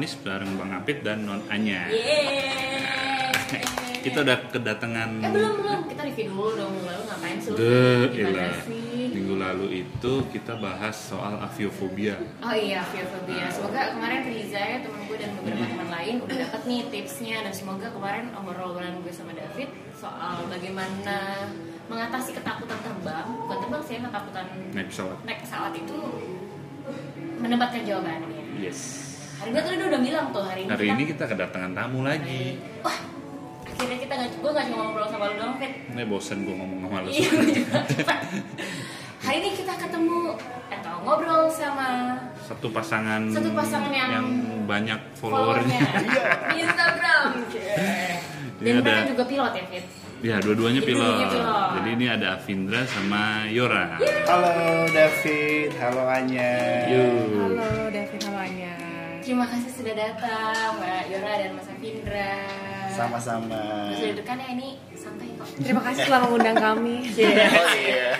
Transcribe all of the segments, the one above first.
Manis bareng Bang Apit dan Non Anya. Yeay. Kita udah kedatangan Eh belum belum, kita review dulu dong minggu lalu ngapain sih? sih? Minggu lalu itu kita bahas soal aviofobia. Oh iya, fear-phobia. Semoga kemarin Riza ya temen gue dan beberapa teman lain udah dapet nih tipsnya dan semoga kemarin obrolan gue sama David soal bagaimana mengatasi ketakutan terbang, bukan terbang sih, ketakutan Naik pesawat. naik pesawat itu mendapatkan jawabannya. Yes. Hari ini tadi udah, udah bilang tuh hari ini. Hari kita- ini kita kedatangan tamu lagi. Wah, akhirnya kita nggak, gue nggak cuma ngobrol sama lu doang, Fit. Ini bosen gue ngomong sama lu. Iya. Hari ini kita ketemu atau ngobrol sama Satu pasangan Satu pasangan yang- banyak followernya. followernya di Instagram. Dan mereka ada- juga pilot ya, Fit. Ya, dua-duanya pilot. Pilot. Jadi ini ada Avindra sama Yora. Halo David, halo Anya. Yuk. Halo David, halo Anya. Terima kasih sudah datang, Mbak Yora dan Mas Afindra. Sama-sama. Sudah dekat ya ini santai kok. Terima kasih telah mengundang kami. Oh iya.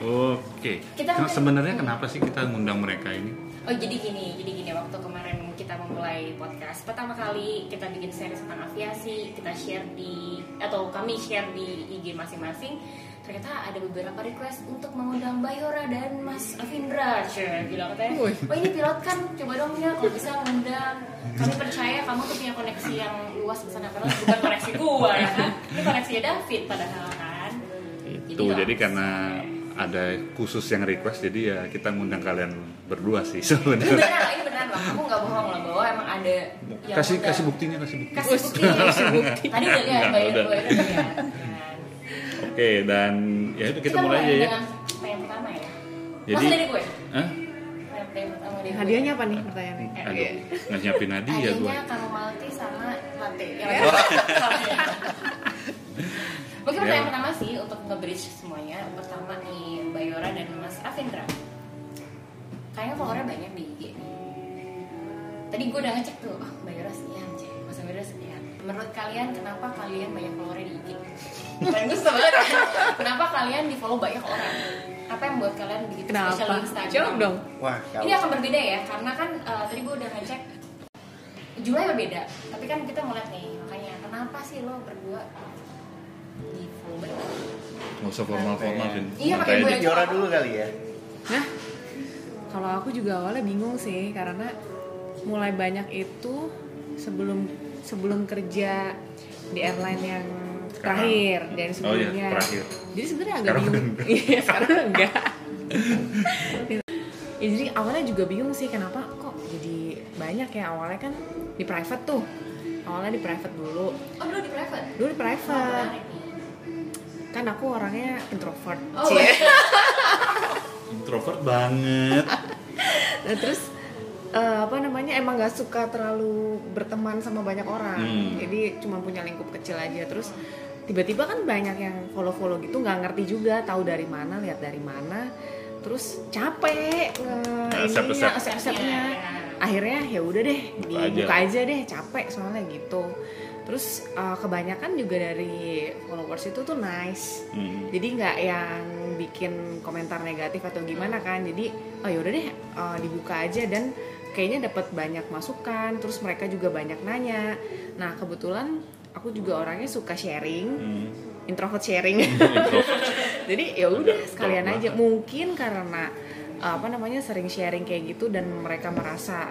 Oke. Kita Nah, sebenarnya kenapa sih kita ngundang mereka ini? Oh jadi gini, jadi gini waktu kemarin kita memulai podcast pertama kali kita bikin series tentang aviasi, kita share di atau kami share di IG masing-masing. Ternyata ada beberapa request untuk mengundang Bayora dan Mas Afindra. Cie, bilang katanya, oh ini pilot kan, coba dong ya kalau bisa ngundang. Kami percaya kamu tuh punya koneksi yang luas ke sana padahal bukan koneksi gua ya kan. Ini koneksinya David padahal kan. Itu jadi karena ada khusus yang request jadi ya kita ngundang kalian berdua sih ini sebenarnya. beneran loh, ini beneran loh. Kamu nggak bohong loh bahwa emang ada yang Kasih ngundang. kasih buktinya kasih bukti. kasih bukti, kasih bukti. Tadi udah lihat Enggak, bayar Oke dan ya itu kita, mulai aja ya. pertanyaan pertama ya. Jadi- Masa dari gue? Hah? Hadiahnya apa nih pertanyaannya? Eh, Aduh, nggak nyiapin hadiah gue. Hadiahnya kamu malti sama latte. Ya, Mungkin Ya. pertanyaan pertama sih untuk nge-bridge semuanya. Pertama nih Bayora dan Mas Afindra. Kayaknya followernya banyak di IG nih. Tadi gue udah ngecek tuh, ah Bayora sekian. Mas Afindra sekian. Menurut kalian kenapa kalian banyak followernya di IG? Suka banget. Kenapa kalian di follow banyak orang? Apa yang membuat kalian begitu Kenapa? spesial di Instagram? Jawab dong. Wah, Ini akan berbeda ya, karena kan eh, tadi gue udah ngecek jumlahnya berbeda. Tapi kan kita mau lihat nih, makanya kenapa sih lo berdua di follow banyak? Nggak usah formal-formal, Vin. Iya, pakai gue aja. Yora dulu kali ya. Nah, kalau aku juga awalnya bingung sih karena mulai banyak itu sebelum sebelum kerja di airline yang terakhir dan Oh iya, sebelumnya. terakhir. Jadi sebenarnya agak Sekarang bingung. Iya, sekarang enggak. ya, jadi awalnya juga bingung sih kenapa kok jadi banyak ya awalnya kan di private tuh. Awalnya di private dulu. Oh dulu di private? Dulu di Oh, private. nih. Kan aku orangnya introvert. Oh, Cie. Introvert banget. Nah, terus eh, apa namanya emang nggak suka terlalu berteman sama banyak orang Hmm. jadi cuma punya lingkup kecil aja terus tiba-tiba kan banyak yang follow-follow gitu nggak ngerti juga tahu dari mana lihat dari mana terus capek nge Accept, ininya, accept. accept-acceptnya. Ya. akhirnya ya udah deh Buka dibuka aja. aja. deh capek soalnya gitu terus eh, kebanyakan juga dari followers itu tuh nice Hmm. jadi nggak yang bikin komentar negatif atau gimana kan jadi oh yaudah deh uh, dibuka aja dan kayaknya dapat banyak masukan terus mereka juga banyak nanya. Nah kebetulan aku juga orangnya suka sharing Hmm. introvert sharing. Jadi ya udah sekalian aja. Mungkin karena apa namanya sering sharing kayak gitu dan mereka merasa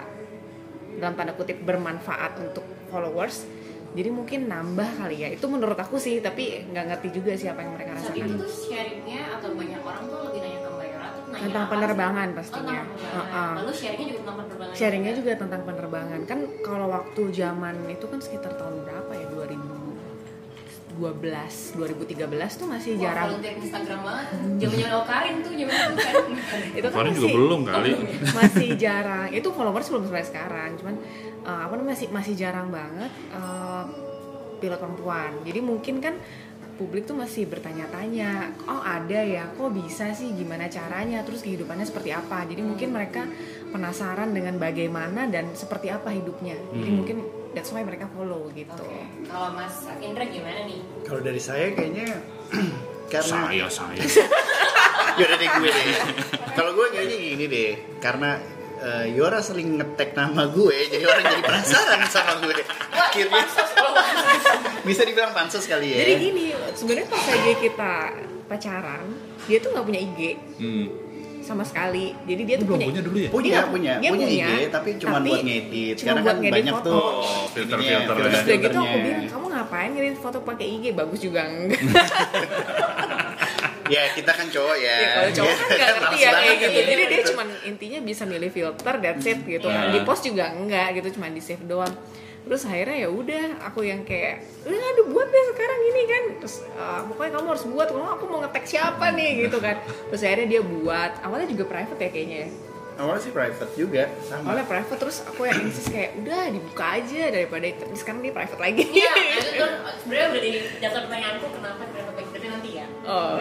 dalam tanda kutip bermanfaat untuk followers jadi mungkin nambah kali ya. Itu menurut aku sih tapi nggak ngerti juga sih apa yang mereka Saat rasakan. itu tuh sharingnya atau banyak orang tuh lebih nanya ke Tentang apa penerbangan sih? pastinya Oh, tentang penerbangan. Heeh. Lalu sharingnya juga tentang penerbangan. sharingnya juga tentang penerbangan kan kalau waktu zaman itu kan sekitar tahun berapa ya 2012 2013 tuh masih Wah, jarang volunteer Instagram banget. Jaman-jaman Okarin tuh, zaman itu kan. itu kan juga belum kali. masih jarang itu followers belum sampai sekarang cuman uh, apa namanya masih masih jarang banget uh, pilot perempuan jadi mungkin kan publik tuh masih bertanya-tanya oh ada ya kok bisa sih gimana caranya terus kehidupannya seperti apa jadi mungkin mereka penasaran dengan bagaimana dan seperti apa hidupnya jadi Hmm. mungkin that's why mereka follow gitu Oke. Kalau Mas Indra gimana nih? Kalau dari saya kayaknya karena Saya, saya. Yaudah deh gue deh. Kalau gue kayaknya gini deh, karena eh, Yora sering ngetek nama gue, jadi orang jadi penasaran sama gue. Akhirnya bisa dibilang pansos kali ya. Jadi gini, sebenarnya pas aja kita pacaran, dia tuh nggak punya IG Hmm. sama sekali. Jadi dia tuh Belum punya, punya dulu ya? punya, Dia- punya, dia punya, punya, IG, tapi cuma tapi buat ngedit. cuma Karena buat kan ngedit banyak foto. tuh Oh, filter-filter ininya, ya. Terus udah gitu aku bilang, kamu ngapain ngirim foto pakai IG? Bagus juga enggak. Ya kita kan cowok ya. ya kalau cowok kan nggak ngerti ya kayak gitu. kan Jadi dia cuma intinya bisa milih filter, that's it gitu. Iya. Di post juga enggak gitu, cuma di save doang. Terus akhirnya ya udah, aku yang kayak, udah aduh buat deh sekarang ini kan. Terus uh, pokoknya kamu harus buat, kalau aku mau ngetek siapa nih gitu kan. Terus akhirnya dia buat. Awalnya juga private ya kayaknya ya. Awalnya sih private juga sama. Awalnya private terus aku yang insist kayak udah dibuka aja daripada itu. sekarang dia private lagi. Iya, itu kan sebenarnya udah di dasar pertanyaanku kenapa kenapa baik tapi nanti ya. Oh.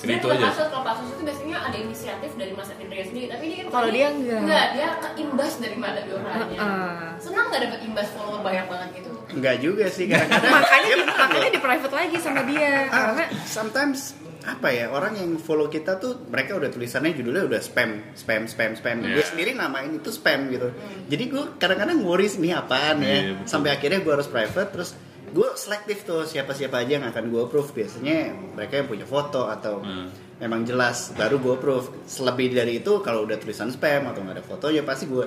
Jadi itu aja. kalau kasus kalau kasus itu biasanya ada inisiatif dari Mas Indra sendiri, tapi dia kan Kalau dia enggak. Enggak, dia imbas dari mana bioranya. Heeh. Senang nggak dapat imbas follower banyak banget gitu? Enggak juga sih kadang-kadang. makanya di, makanya di private lagi sama dia Ah, karena sometimes apa ya orang yang follow kita tuh mereka udah tulisannya judulnya udah spam spam spam spam Iya. gue sendiri namain itu spam gitu jadi gue kadang-kadang worries nih apaan ya Iya, betul. sampai akhirnya gue harus private terus gue selektif tuh siapa-siapa aja yang akan gue approve. Biasanya mereka yang punya foto atau Hmm. memang jelas baru gue approve. Selebih dari itu kalau udah tulisan spam atau nggak ada foto ya pasti gue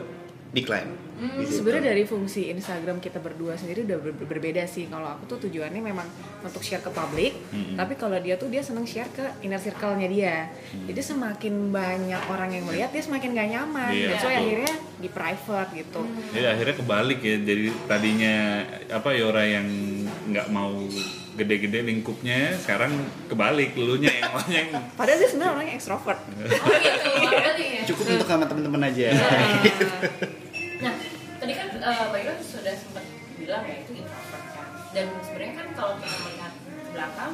decline Di situ. sebenarnya dari fungsi Instagram kita berdua sendiri udah ber- berbeda sih. Kalau aku tuh tujuannya memang untuk share ke publik Mm-mm. tapi kalau dia tuh dia seneng share ke inner circle-nya dia. Jadi semakin banyak orang yang melihat dia semakin gak nyaman. Iya, that's why betul. akhirnya di private gitu. Jadi akhirnya kebalik ya. Jadi tadinya apa Yora yang nggak mau gede-gede lingkupnya, sekarang kebalik lunya yang maunya yang padahal dia sebenarnya orangnya ekstrovert Oh gitu, berarti ya. cukup untuk sama temen-temen aja. Kan uh, Mbak Ira sudah sempat bilang ya itu introvert kan. Dan sebenarnya kan kalau kita melihat ke belakang,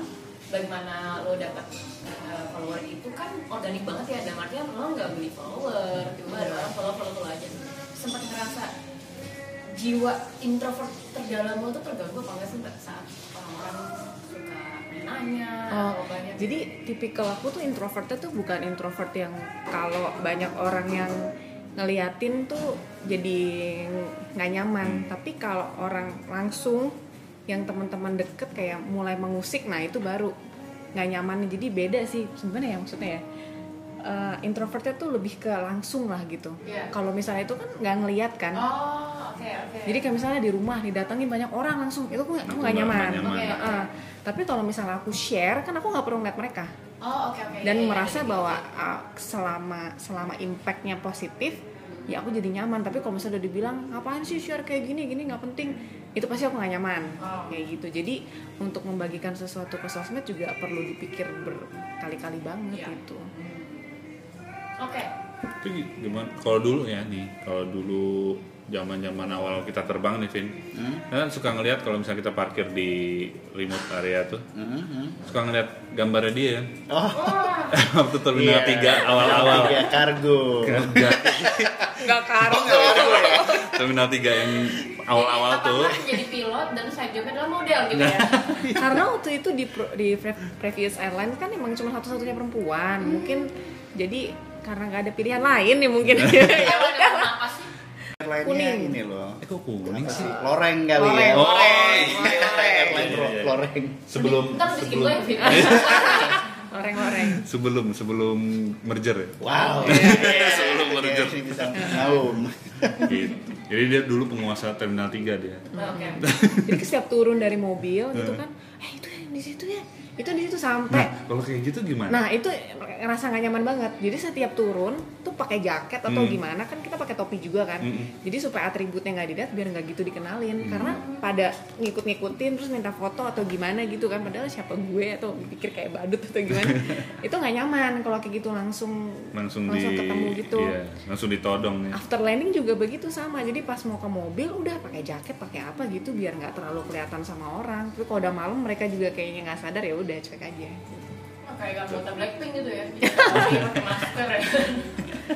bagaimana lo dapat uh, follower itu kan organik banget ya. Dalam artian lo nggak beli follower, tiba ada orang follow follow lo aja. Sempat ngerasa jiwa introvert terdalam lo tuh terganggu apa nggak sih saat orang-orang suka nanya Oh, banyak jadi tipikal aku tuh introvertnya tuh bukan introvert yang kalau banyak orang yang ngeliatin tuh jadi nggak nyaman. Tapi kalau orang langsung yang teman-teman deket kayak mulai mengusik, nah itu baru nggak nyaman. Jadi beda sih sebenarnya ya maksudnya ya. Eh, introvertnya tuh lebih ke langsung lah gitu. Iya. Kalau misalnya itu kan nggak ngeliat kan. Oh, oke oke. Jadi kayak misalnya di rumah didatengin banyak orang langsung, itu aku nggak nggak- nyaman. nggak nyaman. Heeh. Tapi kalau misalnya aku share, kan aku nggak perlu ngeliat mereka Oh, oke oke. dan Iya, iya, merasa iya. bahwa uh, selama selama impactnya positif, ya aku jadi nyaman. Tapi kalau misalnya udah dibilang ngapain sih share kayak gini gini nggak penting, itu pasti aku nggak nyaman Oh. kayak gitu. Jadi untuk membagikan sesuatu ke sosmed juga perlu dipikir berkali-kali banget Iya. gitu. Oke. itu gimana? Kalau dulu ya nih, kalau dulu zaman-zaman awal kita terbang nih, Vin, Hmm? kan suka ngelihat kalau misalnya kita parkir di remote area tuh, Hmm, hmm. suka ngeliat gambarnya dia kan. oh Waktu terminal iya. 3 awal-awal. Terminal tiga kargo Nggak kargo. terminal 3 yang awal-awal tuh. apakah jadi pilot dan side jobnya adalah model gitu ya. Karena waktu itu di pro- di pre- previous airline kan emang cuma satu-satunya perempuan. Mungkin jadi karena nggak ada pilihan lain nih mungkin. ya udah. Kuning. ini loh Eh kok kuning Apa sih? Loreng kali Loreng. ya Oh, Loreng iya. Airline Iya, iya, iya. loreng Sebelum bikin sebelum ya, Vin. Loreng-loreng. sebelum sebelum merger ya. Wow Sebelum merger. Ini bisa ngaum Gitu. Jadi dia dulu penguasa terminal 3 dia. Oke. Jadi setiap turun dari mobil gitu kan, eh itu yang di situ ya, itu di situ sampai. Nah, kalau kayak gitu gimana? Nah itu ngerasa gak nyaman banget. Jadi setiap turun tuh pakai jaket atau Hmm. gimana kan kita pakai topi juga kan. Mm-mm. Jadi supaya atributnya nggak dilihat biar nggak gitu dikenalin. Karena pada ngikut-ngikutin terus minta foto atau gimana gitu kan. Padahal siapa gue atau pikir kayak badut atau gimana. itu nggak nyaman kalau kayak gitu langsung langsung, di ketemu gitu. Iya, langsung ditodong ya. After landing juga begitu sama. Jadi pas mau ke mobil udah pakai jaket, pakai apa gitu biar nggak terlalu kelihatan sama orang. Tapi kalau udah malam mereka juga kayaknya nggak sadar ya udah cuek aja. Kayak anggota Blackpink gitu ya. Jadi pakai masker ya.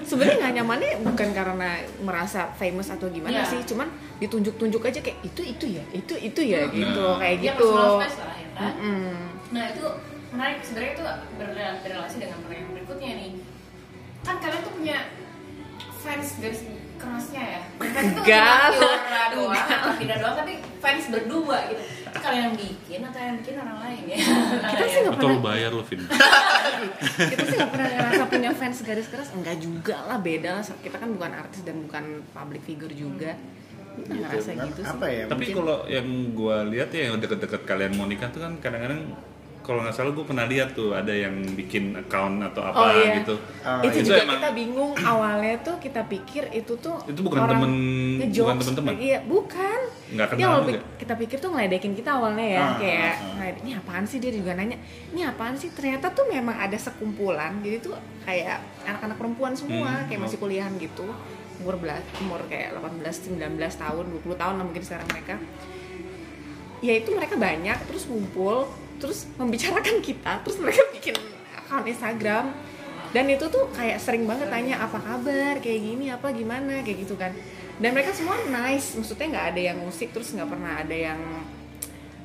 Sebenarnya nggak nyamannya bukan karena merasa famous atau gimana Iya. sih, cuman ditunjuk-tunjuk aja kayak itu itu ya, itu itu ya Hmm. gitu, Nah. kayak gitu. lah ya kan. Mm-mm. Nah itu menarik sebenarnya itu berrela- berrelasi dengan pertanyaan berikutnya nih. Kan kalian tuh punya fans garis kerasnya ya fans itu Fida doang tapi fans berdua gitu itu kalian yang bikin atau yang bikin orang lain ya? Kita sih nggak Atau lu pernah bayar lu, Vin. kita sih nggak pernah ngerasa punya fans garis keras. Enggak juga lah beda lah. Kita kan bukan artis dan bukan public figure juga. Kita Gitu. ngerasa gitu sih. apa ya Tapi kalau yang gua lihat ya yang deket-deket kalian mau nikah tuh kan kadang-kadang kalau nggak salah gue pernah lihat tuh ada yang bikin account atau apa Oh, iya. gitu. Ah, itu, itu juga emang- kita bingung awalnya tuh kita pikir itu tuh Itu bukan temen- bukan temen-temen? iya bukan Nggak Dia kenal awal juga? pik- kita pikir tuh ngeledekin kita awalnya ya Ah, kayak ah, ah. "Nah, ini apaan sih dia juga nanya ini apaan sih ternyata tuh memang ada sekumpulan jadi tuh kayak anak-anak perempuan semua Hmm, kayak masih oh. kuliahan gitu umur belas umur kayak 18 19 tahun 20 tahun lah mungkin sekarang mereka ya itu mereka banyak terus ngumpul terus membicarakan kita terus mereka bikin akun Instagram. Dan itu tuh kayak sering banget tanya apa kabar? Kayak gini apa gimana? Kayak gitu kan. Dan mereka semua nice maksudnya nggak ada yang musik terus nggak pernah ada yang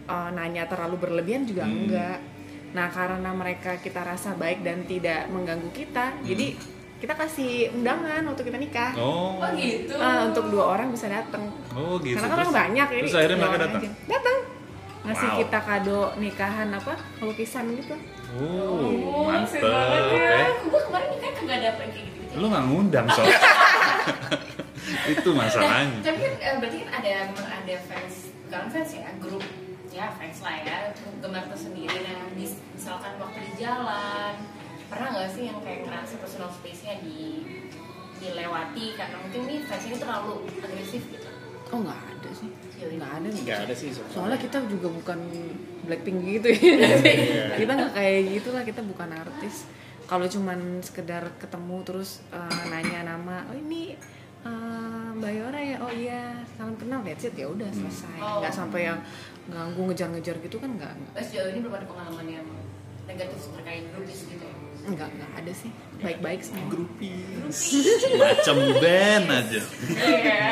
uh, nanya terlalu berlebihan juga Hmm. enggak nah karena mereka kita rasa baik dan tidak mengganggu kita jadi kita kasih undangan waktu kita nikah. Oh. oh gitu? Ah, untuk dua orang bisa datang Oh gitu. karena kan orang banyak Terus jadi akhirnya mereka datang. datang ngasih Wow. kita kado nikahan apa lukisan gitu Oh, mantep. seru banget ya. Eh, gue kemarin nikah kagak ada apa kayak gitu Lu nggak ngundang soalnya. Itu masalahnya. Nah, tapi kan eh, berarti kan ada memang ada fans, bukan fans ya, grup ya fans lah ya, gemar tersendiri. Nah, mis- misalkan waktu di jalan, pernah nggak sih yang kayak ngerasa personal space-nya di dilewati karena mungkin nih fans ini terlalu agresif gitu. oh nggak ada sih nggak ada nih nggak ada sih sebenarnya. soalnya kita juga bukan Blackpink gitu ya kita nggak kayak gitu lah kita bukan artis kalau cuman sekedar ketemu terus eh, nanya nama oh ini eh, Mbak Yora ya oh iya salam kenal that's it ya udah selesai Oh. nggak sampai yang ganggu ngejar-ngejar gitu kan nggak sejauh ini belum ada pengalaman yang negatif terkait grupis gitu ya. nggak nggak ada sih baik-baik semua Grupis. Macam band aja. Iya.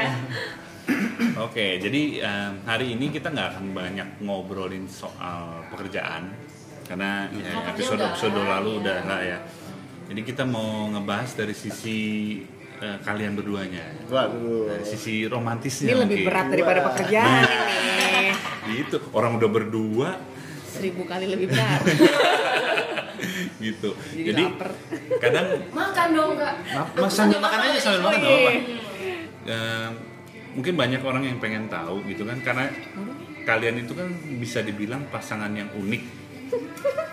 Oke, jadi em, hari ini kita nggak akan banyak ngobrolin soal pekerjaan karena ya, Oh, episode udah episode lalu iya. udah lah ya. Jadi kita mau ngebahas dari sisi eh, kalian berduanya, Waduh. dari sisi romantisnya. ini lebih mungkin. berat daripada Wah. pekerjaan ini Gitu, orang udah berdua seribu kali lebih berat gitu. Jadi Jadi lapar. kadang Makan dong kak. Ma- ma- sambil makan aja sambil makan nggak apa-apa. Hmm. Eh, mungkin banyak orang yang pengen tahu gitu kan karena kalian itu kan bisa dibilang pasangan yang unik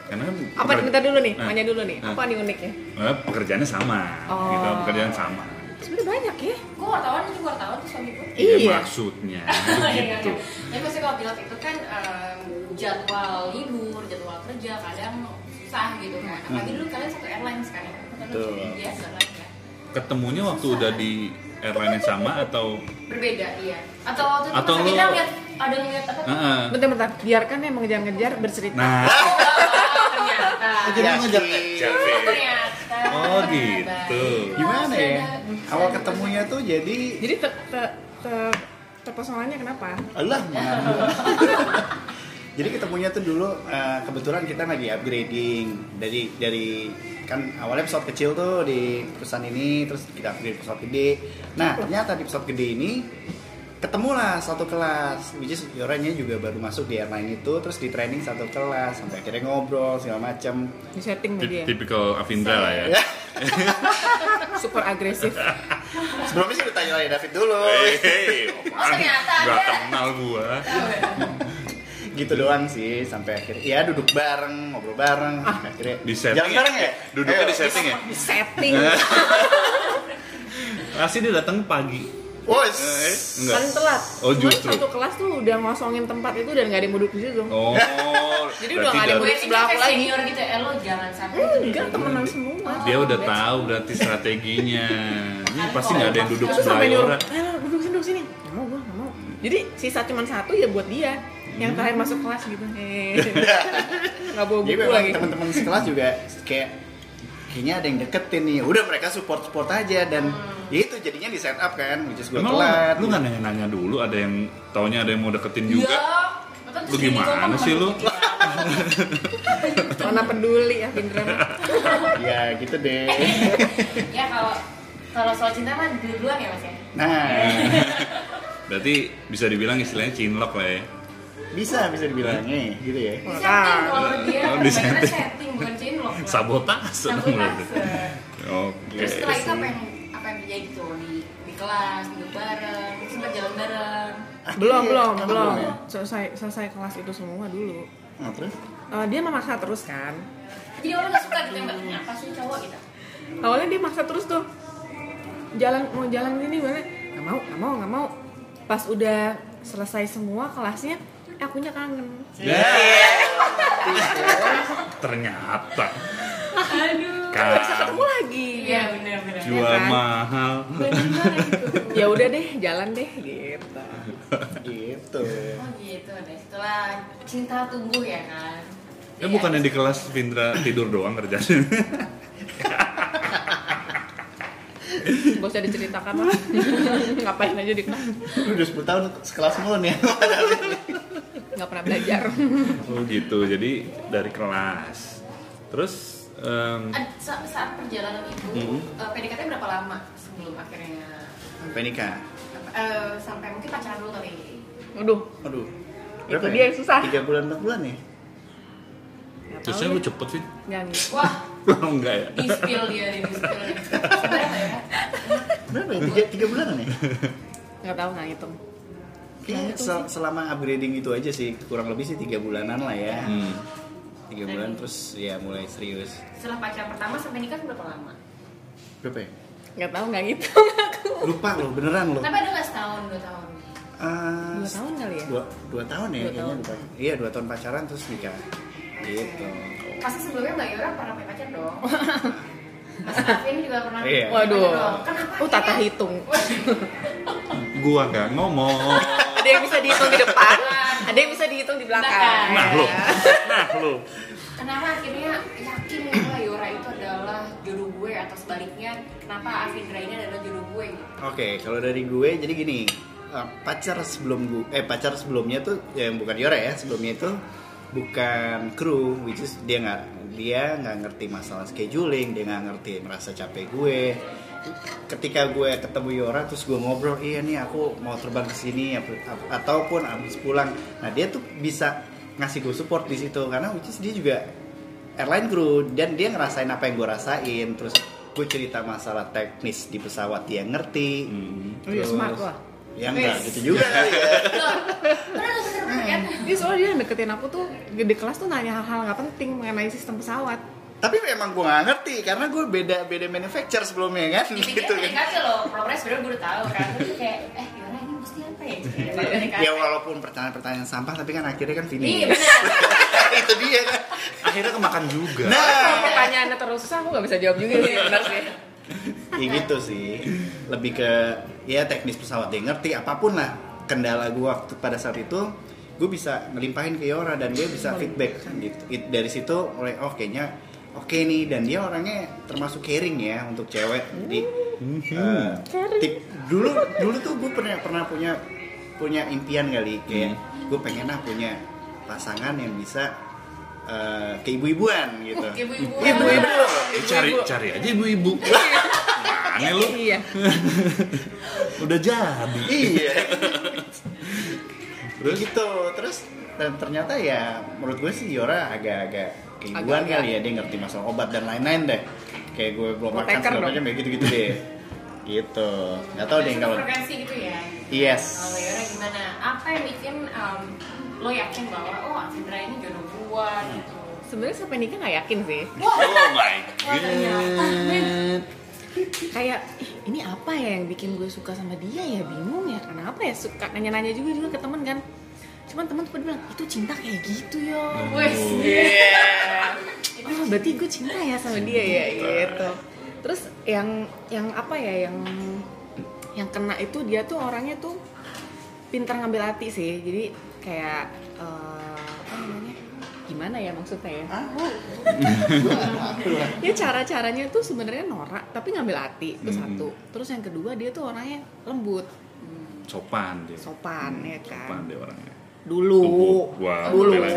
karena kan apa peker- minta dulu nih Nah, tanya dulu nih nah. apa nih uniknya eh, pekerjaannya sama Oh. gitu pekerjaan sama sebenarnya banyak ya Gue wartawan, ini wartawan tuh suami gue. Iya, Iya. maksudnya Iya, gitu iya. Jadi pasti kalau pilot itu kan em, jadwal libur, jadwal kerja kadang susah gitu kan. Apalagi dulu kalian satu airlines kan ya. Kan Betul. biasa lah ya. ketemunya waktu udah di airline yang sama atau Berbeda iya. Atau waktu itu Atau kita ngeliat ada ngeliat apa? tuh? Heeh. bentar-bentar biarkan yang mengejar-ngejar bercerita nah Oh, ternyata. Jadi Iya, ngejar Siapa? Oh, ternyata. Oh, gitu. Gimana ya? Awal ketemunya tuh jadi jadi te, te, te, terpesonanya kenapa Allah. Jadi ketemunya tuh dulu eh, kebetulan kita lagi upgrading. Dari dari kan awalnya pesawat kecil tuh di perusahaan ini terus kita upgrade pesawat gede. Nah ternyata di pesawat gede ini ketemulah satu kelas, which is Yoranya juga baru masuk di airline itu terus di training satu kelas sampai akhirnya ngobrol segala macam. di setting dia. Tip- tipikal Avindra lah ya. Super agresif. Sebelumnya sih udah tanya lagi David dulu. Hei, Oh, ternyata Gak kenal gua gitu doang sih sampai akhirnya ya duduk bareng ngobrol bareng akhirnya Di setting jalan ya? bareng ya Duduknya Ayo. di setting ya? di setting Pasti dia datang pagi Wos. Eh, enggak. paling telat Oh, Cuman justru. satu kelas tuh udah ngosongin tempat itu dan gak ada yang mau duduk di situ Oh, Jadi udah nggak ada Gue Duduk sebelah aku lagi. senior gitu ya, lo jangan sampai enggak temenan semua dia udah tahu berarti strateginya. Ini pasti nggak ada yang duduk sebelah sampai nyuruh Yora. ayo duduk sini duduk sini nggak mau gue nggak mau jadi sisa cuma satu ya buat dia yang terakhir masuk kelas gitu eh nggak bawa buku lagi teman-teman sekelas juga kayak kayaknya ada yang deketin nih. Udah mereka support support aja dan ya itu jadinya di setup kan, which is gue telat. lu, nggak nanya-nanya dulu ada yang taunya ada yang mau deketin juga? Kan Lu gimana sih lu? mana peduli ya Bindra Ya gitu deh. ya kalau Kalau soal cinta mah dulu-duluan ya mas ya. Nah, Berarti bisa dibilang istilahnya cinlok lah ya. Bisa bisa dibilangnya gitu ya. Di setting kalau dia Oh, kan di setting. setting bukan cinlok. lah. Sabotase. Sabotase. Oke. Terus setelah itu apa yang apa yang terjadi tuh di di kelas duduk bareng sempat jalan bareng. belum Iya, belum kan belum ya? selesai selesai kelas itu semua dulu Nah, terus? Eh, dia memaksa terus kan Jadi orang nggak suka gitu ya mbak. Apa sih cowok gitu? awalnya dia maksa terus tuh jalan mau jalan gini mana nggak mau nggak mau nggak mau pas udah selesai semua kelasnya akunya kangen Ternyata Aduh. kan nggak bisa ketemu lagi Iya benar-benar. jual kan? mahal. Benar gitu. ya udah deh jalan deh gitu Gitu. Oh gitu. Dari setelah cinta tumbuh ya kan. Ya bukannya di kelas Vindra tidur doang kerjanya. gak usah diceritakan lah ngapain aja di kelas Lu udah 10 tahun sekelas mulu nih. nggak pernah belajar oh gitu. Jadi dari kelas. Terus em, Ad- sa- saat perjalanan itu Mhm. eh, PDKT berapa lama sebelum akhirnya Sampai nikah. eh, sampai mungkin pacaran dulu kali waduh Aduh. Itu dia yang susah. 3 bulan 4 bulan tahu terusnya lu cepet nih. wah Oh, enggak ya? di spill dia di spill sebenarnya ya Berapa ya? 3, 3 bulan nih? nggak tahu nggak hitung Kayaknya sel- selama upgrading itu aja sih kurang lebih sih tiga bulanan lah ya Hmm. tiga bulan terus ya mulai serius setelah pacaran pertama sampai nikah berapa lama berapa ya? nggak tahu nggak hitung aku lupa loh beneran loh tapi ada nggak setahun dua tahun Ah, dua tahun kali ya dua, dua tahun ya Dua kayaknya tahun. lupa. iya dua tahun pacaran terus nikah gitu pasti sebelumnya mbak Yora pernah punya pacar dong. Mas Alvin juga pernah Iya. waduh. kenapa oh tata hitung. Gua nggak ngomong. ada yang bisa dihitung di depan. Ada yang bisa dihitung di belakang. Belakang. Nah lu, nah lu. kenapa akhirnya yakin nih bahwa Yora itu adalah jodoh gue atau sebaliknya kenapa Afindra ini adalah jodoh gue gitu? Oke kalau dari gue jadi gini eh, pacar sebelum gue eh pacar sebelumnya tuh yang bukan Yora ya sebelumnya itu bukan kru which is dia nggak dia nggak ngerti masalah scheduling dia nggak ngerti merasa capek gue ketika gue ketemu Yora terus gue ngobrol iya nih aku mau terbang ke sini ataupun abis pulang nah dia tuh bisa ngasih gue support di situ karena which is dia juga airline crew dan dia ngerasain apa yang gue rasain terus gue cerita masalah teknis di pesawat dia ngerti Hmm. Oh iya, smart lah. Ya enggak Wes. gitu juga kali ya. Bener kan dia soalnya dia deketin aku tuh di kelas tuh nanya hal-hal nggak penting mengenai sistem pesawat. Tapi memang gue nggak ngerti karena gue beda beda manufacturer sebelumnya kan? Dipikir gitu kan. PDKT loh progres sebenarnya gue udah tahu kan. Terus kayak eh Yora ini mesti apa ya? Gitu, baru PDKT. ya walaupun pertanyaan-pertanyaan sampah tapi kan akhirnya kan iya finish benar. Itu dia. Kan Akhirnya kemakan juga. nah. Pertanyaannya terus susah aku nggak bisa jawab juga sih benar sih. Ya gitu sih lebih ke ya teknis pesawat dia ngerti apa pun lah kendala gue waktu pada saat itu gue bisa ngelimpahin ke Yora dan dia bisa feedback kan gitu. It- dari situ mulai oh kayaknya oke nih dan dia orangnya termasuk caring ya untuk cewek jadi eh, tip dulu dulu tuh gue pernah pernah punya punya impian kali kayak gue pengen lah punya pasangan yang bisa eh, keibu-ibuan gitu. Ibu-ibu. ibu-ibu. Cari cari aja ibu-ibu. Mana lu? iya. Udah jadi. iya. Terus? Gitu. Terus dan ternyata ya menurut gue sih Yora agak-agak keibuan kali ya. Dia ngerti masalah obat dan lain-lain deh. Kayak gue belum makan segala macam ya gitu-gitu deh. Gitu. Nggak tahu deh kalau frekuensi gitu ya? Yes. Kalau Yora gimana? Apa yang bikin um, lo yakin bahwa oh Afindra ini jodoh gue gitu? Sebenarnya sampai nikah nggak yakin sih? Oh my men kayak "Ih, ini apa ya yang bikin gue suka sama dia ya? Bingung ya kenapa ya suka nanya-nanya juga juga ke temen kan. Cuman temen tuh bilang itu cinta kayak gitu yo. Wes. Oh berarti gue cinta ya sama dia ya? Gitu. Terus yang yang apa ya yang yang kena itu dia tuh orangnya tuh pintar ngambil hati sih. Jadi kayak namanya gimana ya maksudnya ya? Ya cara caranya tuh sebenarnya norak tapi ngambil hati itu Hmm. satu. Terus yang kedua dia tuh orangnya lembut. Sopan dia. sopan ya kan? Sopan dia orangnya. dulu. Wah, dulu. udah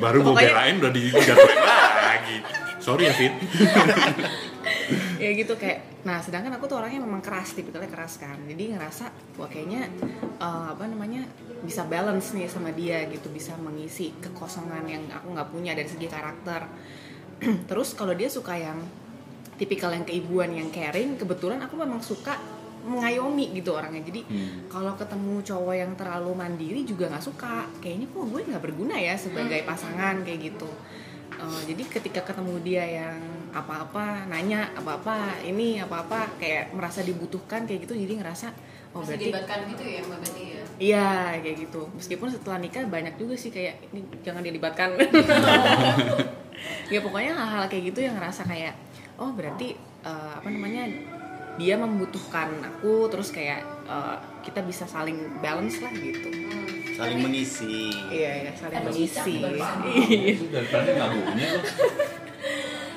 Baru gue Pokoknya- belain udah dijatuhin lagi. Sorry ya Fit. ya gitu kayak nah sedangkan aku tuh orangnya memang keras tipikalnya keras kan. Jadi ngerasa wah kayaknya eh, apa namanya bisa balance nih sama dia gitu bisa mengisi kekosongan yang aku nggak punya dari segi karakter. Terus kalau dia suka yang tipikal yang keibuan yang caring kebetulan aku memang suka mengayomi gitu orangnya. Jadi Hmm. kalau ketemu cowok yang terlalu mandiri juga nggak suka. Kayaknya kok gue nggak berguna ya sebagai pasangan kayak gitu. Eh, jadi ketika ketemu dia yang apa-apa nanya apa-apa ini apa-apa kayak merasa dibutuhkan kayak gitu jadi ngerasa oh Masih berarti gitu ya ya iya kayak gitu meskipun setelah nikah banyak juga sih kayak ini jangan dilibatkan ya pokoknya hal-hal kayak gitu yang ngerasa kayak oh berarti eh, apa namanya dia membutuhkan aku terus kayak eh, kita bisa saling balance lah gitu saling mengisi iya ya saling Aduh, mengisi. Iya. Itu dari tadi nggak punya.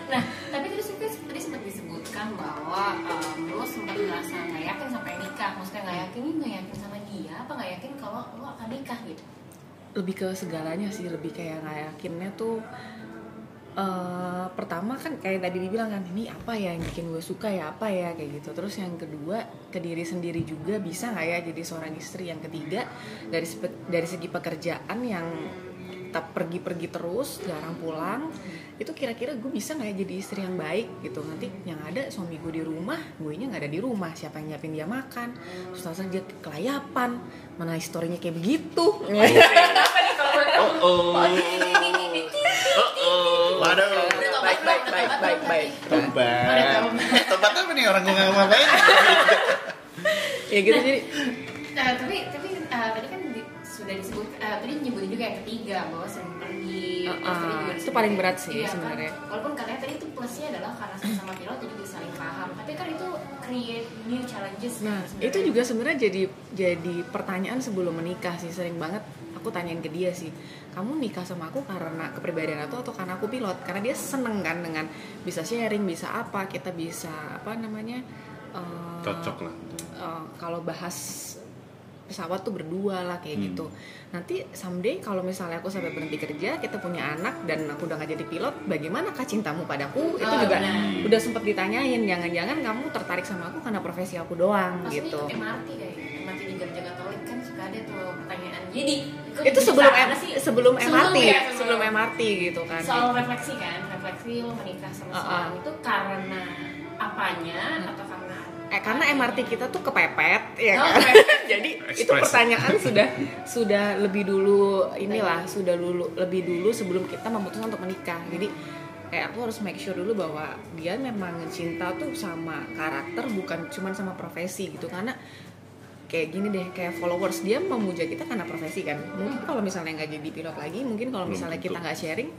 Nah, tapi terus juga tadi sempat disebutkan bahwa um, lo sempat ngerasa nggak yakin sampai nikah. Maksudnya nggak yakin ini nggak yakin sama dia, apa nggak yakin kalau lo akan nikah gitu? lebih ke segalanya sih lebih kayak nggak yakinnya tuh eh, pertama kan kayak tadi dibilang kan ini apa ya yang bikin gue suka ya apa ya kayak gitu terus yang kedua ke diri sendiri juga bisa nggak ya jadi seorang istri yang ketiga dari dari segi pekerjaan yang tetap pergi-pergi terus jarang pulang itu kira-kira gue bisa nggak ya jadi istri yang baik gitu? Nanti yang ada suami gue di rumah gue nya nggak ada di rumah siapa yang nyiapin dia makan? Terus langsung dia kelayapan mana historinya kayak begitu? Oh oh. waduh baik baik baik baik baik. Tobat tobat apa nih orang gue nggak ngapain? Ya gitu jadi Nah, tapi yang ketiga bahwa sering pergi Uh, uh, juga itu paling berat sih Iya, kan? sebenarnya. walaupun katanya tadi itu plusnya adalah karena sama-sama pilot jadi bisa saling paham tapi kan itu create new challenges kan nah sebenarnya. itu juga sebenarnya jadi jadi pertanyaan sebelum menikah sih sering banget aku tanyain ke dia sih kamu nikah sama aku karena kepribadian aku atau karena aku pilot karena dia seneng kan dengan bisa sharing bisa apa kita bisa apa namanya eh, Cocok lah. eh, kalau bahas pesawat tuh berdua lah kayak Hmm. gitu nanti someday kalau misalnya aku sampai berhenti kerja kita punya anak dan aku udah gak jadi pilot bagaimana kah cintamu padaku itu Oh, juga benar. udah sempat ditanyain jangan-jangan kamu tertarik sama aku karena profesi aku doang Maksudnya gitu MRT kayaknya MRT di gereja Katolik kan suka ada tuh pertanyaan jadi itu sebelum M- sih? sebelum MRT ya, sebelum MRT gitu kan soal refleksi kan refleksi lo menikah sama Uh-uh. seorang itu karena apanya atau karena eh karena MRT kita tuh kepepet ya Oh, kan? kepepet. jadi itu Express. pertanyaan sudah sudah lebih dulu inilah sudah dulu lebih dulu sebelum kita memutuskan untuk menikah. Jadi kayak aku harus make sure dulu bahwa dia memang cinta tuh sama karakter bukan cuman sama profesi gitu. Karena kayak gini deh kayak followers dia memuja kita karena profesi kan. Mungkin kalau misalnya nggak jadi pilot lagi mungkin kalau misalnya kita nggak sharing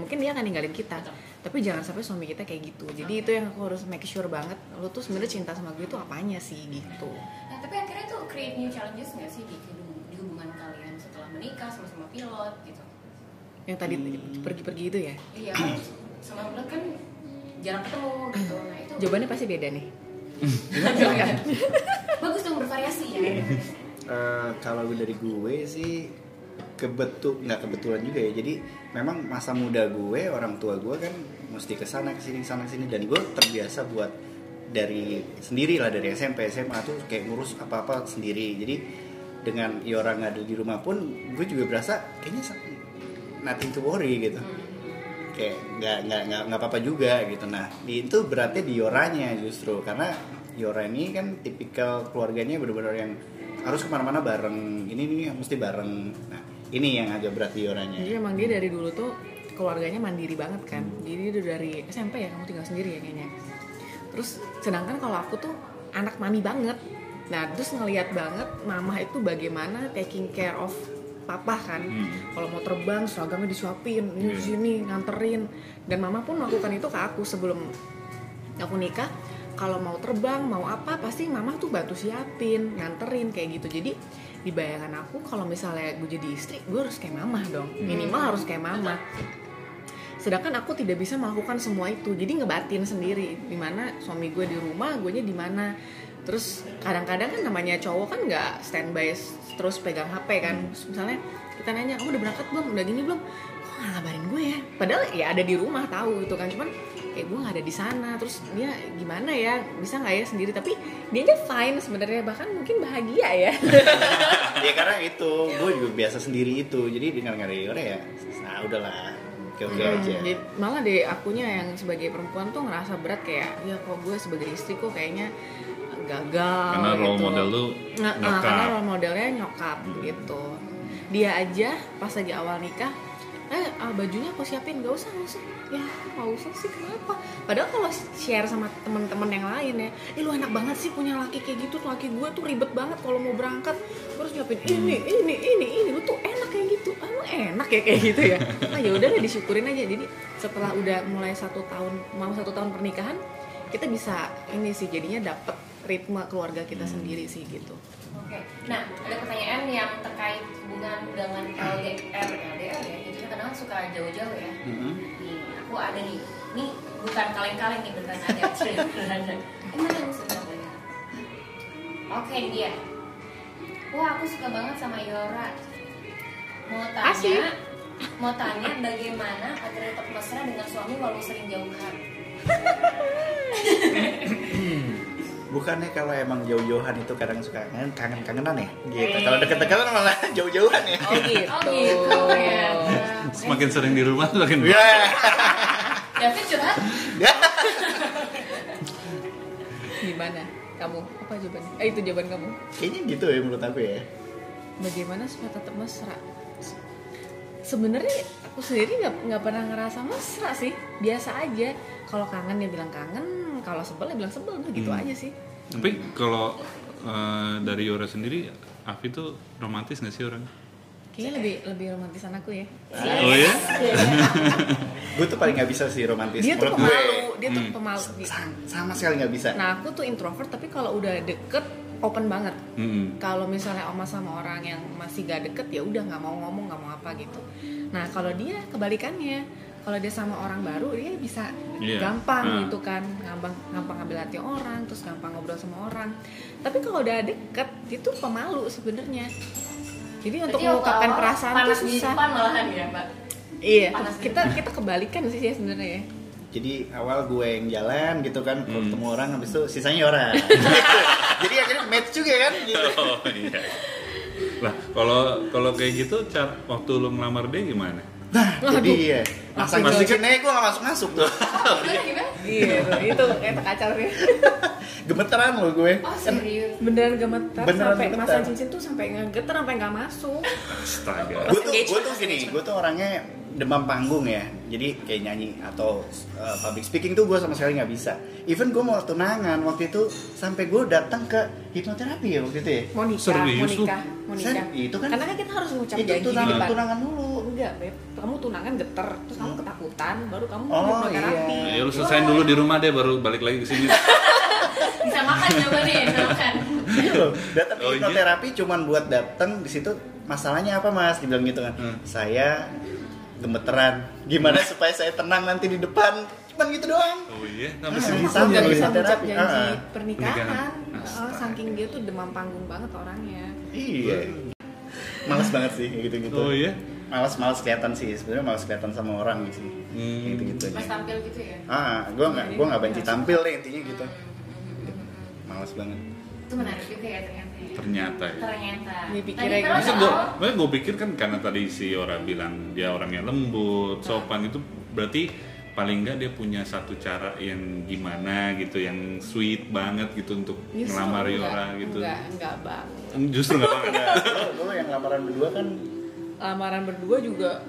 mungkin dia akan ninggalin kita. Tapi jangan sampai suami kita kayak gitu. Jadi itu yang aku harus make sure banget. Lo tuh sebenarnya cinta sama gue itu apanya sih gitu. Nah, tapi akhirnya tuh create new challenges nggak sih di, hubungan kalian setelah menikah sama-sama pilot gitu? yang tadi pergi-pergi itu ya? Iya sama pilot kan jarang ketemu gitu. Nah itu jawabannya pasti beda nih. Bagus dong bervariasi ya. Eh, kalau dari gue sih kebetul nggak kebetulan juga ya. Jadi memang masa muda gue orang tua gue kan mesti ke sana ke sini sana sini. Dan gue terbiasa buat dari sendiri lah dari SMP SMA tuh kayak ngurus apa apa sendiri. Jadi dengan Yora nggak ada di rumah pun gue juga berasa kayaknya nothing to worry gitu. Kayak nggak nggak nggak nggak apa-apa juga gitu. Nah itu berarti di Yoranya justru. Karena Yora ini kan tipikal keluarganya benar-benar yang harus ke mana-mana bareng. Ini nih mesti bareng. Nah ini yang agak berat Yoranya jadi emang dia dari dulu tuh keluarganya mandiri banget kan. Jadi dia udah dari SMP ya kamu tinggal sendiri ya kayaknya. Terus sedangkan kalau aku tuh anak mami banget. Nah terus ngelihat banget mama itu bagaimana taking care of papa kan. Hmm. kalau mau terbang seragamnya disuapin ini Iya. sini nganterin. Dan mama pun melakukan itu ke aku sebelum aku nikah. Kalau mau terbang mau apa pasti mama tuh bantu siapin nganterin kayak gitu. Jadi di bayangan aku kalau misalnya gue jadi istri gue harus kayak mama dong. Minimal harus kayak mama sedangkan aku tidak bisa melakukan semua itu. Jadi ngebatin sendiri. Di mana suami gue di rumah gue nya di mana. Terus kadang-kadang kan namanya cowok kan nggak standby terus pegang hp kan. Terus misalnya kita nanya kamu udah berangkat belum? Udah gini belum? Kok nggak ngabarin gue ya? Padahal ya ada di rumah tahu gitu kan. Cuman kayak gue nggak ada di sana terus dia gimana ya bisa nggak ya sendiri? Tapi dia aja fine sebenarnya bahkan mungkin bahagia ya. Ya karena itu gue juga biasa sendiri itu jadi dari orang ya nah udahlah oke oke Hmm, aja. jadi malah deh akunya yang sebagai perempuan tuh ngerasa berat kayak ya kok gue sebagai istri kok kayaknya gagal Karena role gitu. model lu Nah, nah, nyokap. karena role modelnya nyokap gitu. Dia aja pas lagi awal nikah eh ah, bajunya aku siapin gak usah gak usah ya gak usah sih kenapa padahal kalau share sama temen-temen yang lain ya eh lu enak banget sih punya laki kayak gitu laki gue tuh ribet banget kalau mau berangkat terus nyiapin ini ini ini ini lu tuh enak kayak gitu ah, lu enak ya kayak gitu ya ah ya udah deh disyukurin aja jadi setelah udah mulai satu tahun mau satu tahun pernikahan kita bisa ini sih jadinya dapet ritme keluarga kita sendiri sih gitu Oke. Nah, ada pertanyaan yang terkait hubungan dengan LDR, LDR ya. Itu kan kadang suka jauh-jauh ya. Mm-mm. Nih, aku ada nih. Ini bukan kaleng-kaleng nih beneran ada. beneran ada. Sebenarnya? Oke, ini dia. Wah, aku suka banget sama Yora. Mau tanya, Asik. mau tanya bagaimana agar tetap mesra dengan suami walau sering jauhan. bukannya kalau emang jauh-jauhan itu kadang suka kangen kangen-kangenan ya? Gitu. Eh. kalau deket-deketan malah jauh-jauhan ya. Oh gitu. Oh gitu ya. Semakin sering di rumah semakin ya David curhat? gimana kamu? Apa jawaban eh itu jawaban kamu. Kayaknya gitu ya menurut aku ya. Bagaimana supaya tetap mesra? Sebenarnya aku sendiri nggak nggak pernah ngerasa mesra sih. Biasa aja. Kalau kangen ya bilang kangen kalau sebel ya bilang sebel udah gitu Hmm. aja sih Tapi kalau eh, dari Yora sendiri, Afi tuh romantis gak sih orang? kayaknya lebih lebih romantisan aku ya Oh ya? gue tuh paling nggak bisa sih romantis dia tuh pemalu dia tuh Hmm. pemalu Sa- sama sekali nggak bisa nah aku tuh introvert tapi kalau udah deket open banget Mm-mm. kalau misalnya oma sama orang yang masih gak deket ya udah nggak mau ngomong nggak mau apa gitu nah kalau dia kebalikannya kalau dia sama orang baru dia bisa Iya. gampang Ah. gitu kan gampang gampang ngambil hati orang terus gampang ngobrol sama orang tapi kalau udah deket itu pemalu sebenarnya jadi untuk Berarti waktu mengungkapkan awal perasaan tuh panas di susah malahan ya, Mbak. iya panas kita kita kebalikan sih ya sebenarnya ya jadi awal gue yang jalan gitu kan Hmm. ketemu orang habis itu sisanya orang jadi akhirnya match juga kan gitu Oh iya. Lah, kalau kalau kayak gitu, cara waktu lu ngelamar dia gimana? nah jadi ya masa Pasti masih kan- nih gue gak masuk masuk tuh. Gimana gimana? iya itu kayak kacau ya gemeteran loh gue. Oh serius? beneran gemetar Beneran sampai gemetar. masang cincin tuh sampai ngegeter sampai nggak masuk. Astaga. gue tuh gue tuh gini gue tuh orangnya demam panggung ya. Jadi kayak nyanyi atau uh, public speaking tuh gue sama sekali nggak bisa. Even gue mau tunangan waktu itu sampai gue datang ke hipnoterapi ya waktu itu ya. Mau nikah Serius mau nikah mau nikah. itu kan- karena kan kita harus ngucap itu tunangan depan tunangan dulu enggak beb. Kamu tunangan geter terus kamu ketakutan baru kamu Oh, hipnoterapi iya. Ya lu selesain dulu di rumah deh baru balik lagi ke sini. Bisa makan jawabannya, bisa makan. Datang ke Oh, iya? hipnoterapi cuman buat datang di situ masalahnya apa mas dibilang gitu kan Hmm. saya gemeteran gimana supaya saya tenang nanti di depan cuman gitu doang Oh iya, sampai segitu. Sama nggak ya, bisa terapi. janji Ah, pernikahan, pernikahan. Oh, saking dia tuh demam panggung banget orangnya iya males banget sih gitu gitu Oh iya. Malas malas kelihatan sih sebenarnya malas kelihatan sama orang sih Hmm. gitu gitu Mas tampil gitu ya? ah gue nggak gue nggak benci tampil deh intinya gitu malas banget Itu menarik juga ya ternyata. ya. Ternyata ya. Ternyata. Dia pikirnya Tadi gitu. Masa gue, soal- gue pikir kan karena tadi si Ora bilang dia orangnya lembut, sopan itu berarti paling nggak dia punya satu cara yang gimana gitu, yang sweet banget gitu untuk Justru ngelamar enggak, Yora gitu. enggak enggak bang Justru nggak banget. Enggak, dulu, dulu yang lamaran berdua kan lamaran berdua juga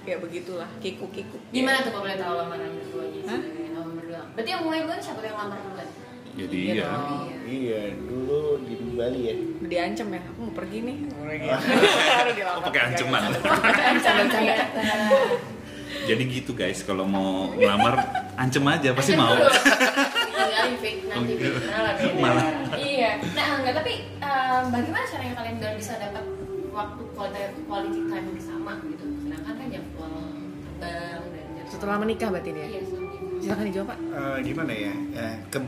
ya begitulah kiku kiku Gimana tuh kalau boleh tahu lamaran berduanya? Hah? sebenarnya, Lamaran berdua. Berarti yang mulai duluan siapa yang lamar duluan? Jadi Iya ya. dong. iya dulu di Bali ya diancam ya aku mau pergi nih Oh, pakai ancaman. Jadi gitu guys, kalau mau ngelamar ancem aja pasti mau. Fake nanti iya. malah. Iya. Nah enggak tapi em, bagaimana caranya kalian biar bisa dapat waktu quality, quality time bersama gitu? Sedangkan kan jadwal terbang dan setelah menikah berarti dia Iya, sama. silakan dijawab pak Eh, gimana ya Eh, ke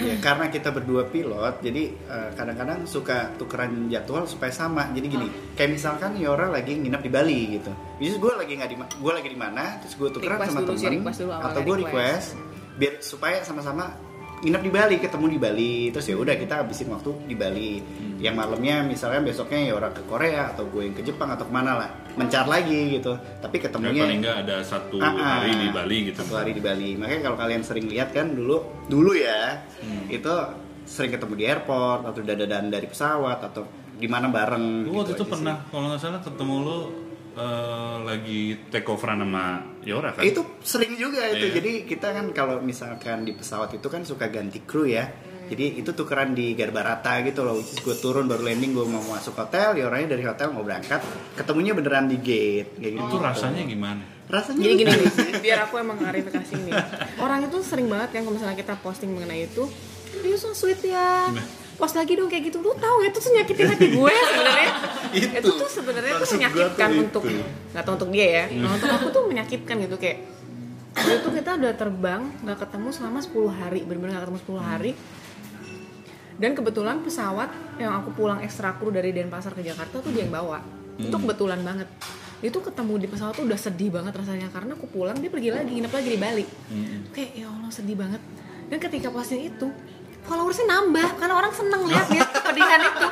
Ya, karena kita berdua pilot, jadi eh, kadang-kadang suka tukeran jadwal supaya sama. Jadi gini, kayak misalkan Yora lagi nginep di Bali gitu. Bisa gue lagi nggak di, gue lagi di mana, terus gue tukeran Request sama temen, request dulu awalnya atau gue request. request, biar supaya sama-sama nginep di Bali, ketemu di Bali. Terus ya udah kita habisin waktu di Bali. Yang malamnya misalnya besoknya Yora ke Korea atau gue yang ke Jepang atau ke mana lah, mencar lagi gitu. Tapi Ya, ketemunya paling nggak ada satu Ah, ah. hari di Bali gitu. satu hari di Bali makanya kalau kalian sering lihat kan dulu dulu ya Hmm. itu sering ketemu di airport atau dadadan dari pesawat atau di mana bareng Gue waktu gitu itu aja pernah kalau nggak salah ketemu lo eh, lagi take over sama Yora kan? sih. itu sering juga itu Iya. jadi kita kan kalau misalkan di pesawat itu kan suka ganti kru ya jadi itu tukeran di Garbarata gitu loh gue turun baru landing gue mau masuk hotel ya orangnya dari hotel mau berangkat ketemunya beneran di gate kayak gitu itu rasanya gimana? rasanya Jadi gini nih, biar aku emang klarifikasi nih. Orang itu sering banget yang kalau misalnya kita posting mengenai itu, dia so sweet ya. Post lagi dong kayak gitu. Lu tahu ya, itu tuh nyakitin hati gue sebenarnya. Itu. itu tuh sebenarnya tuh menyakitkan tuh untuk itu. nggak tahu untuk dia ya. Nah, untuk aku tuh menyakitkan gitu kayak itu kita udah terbang nggak ketemu selama 10 hari bener-bener nggak ketemu 10 hari dan kebetulan pesawat yang aku pulang ekstra kru dari Denpasar ke Jakarta tuh dia yang bawa itu kebetulan banget dia tuh ketemu di pesawat tuh udah sedih banget rasanya karena aku pulang dia pergi lagi nginep lagi di Bali kayak ya Allah sedih banget dan ketika posting itu followersnya nambah karena orang seneng lihat lihat kepedihan itu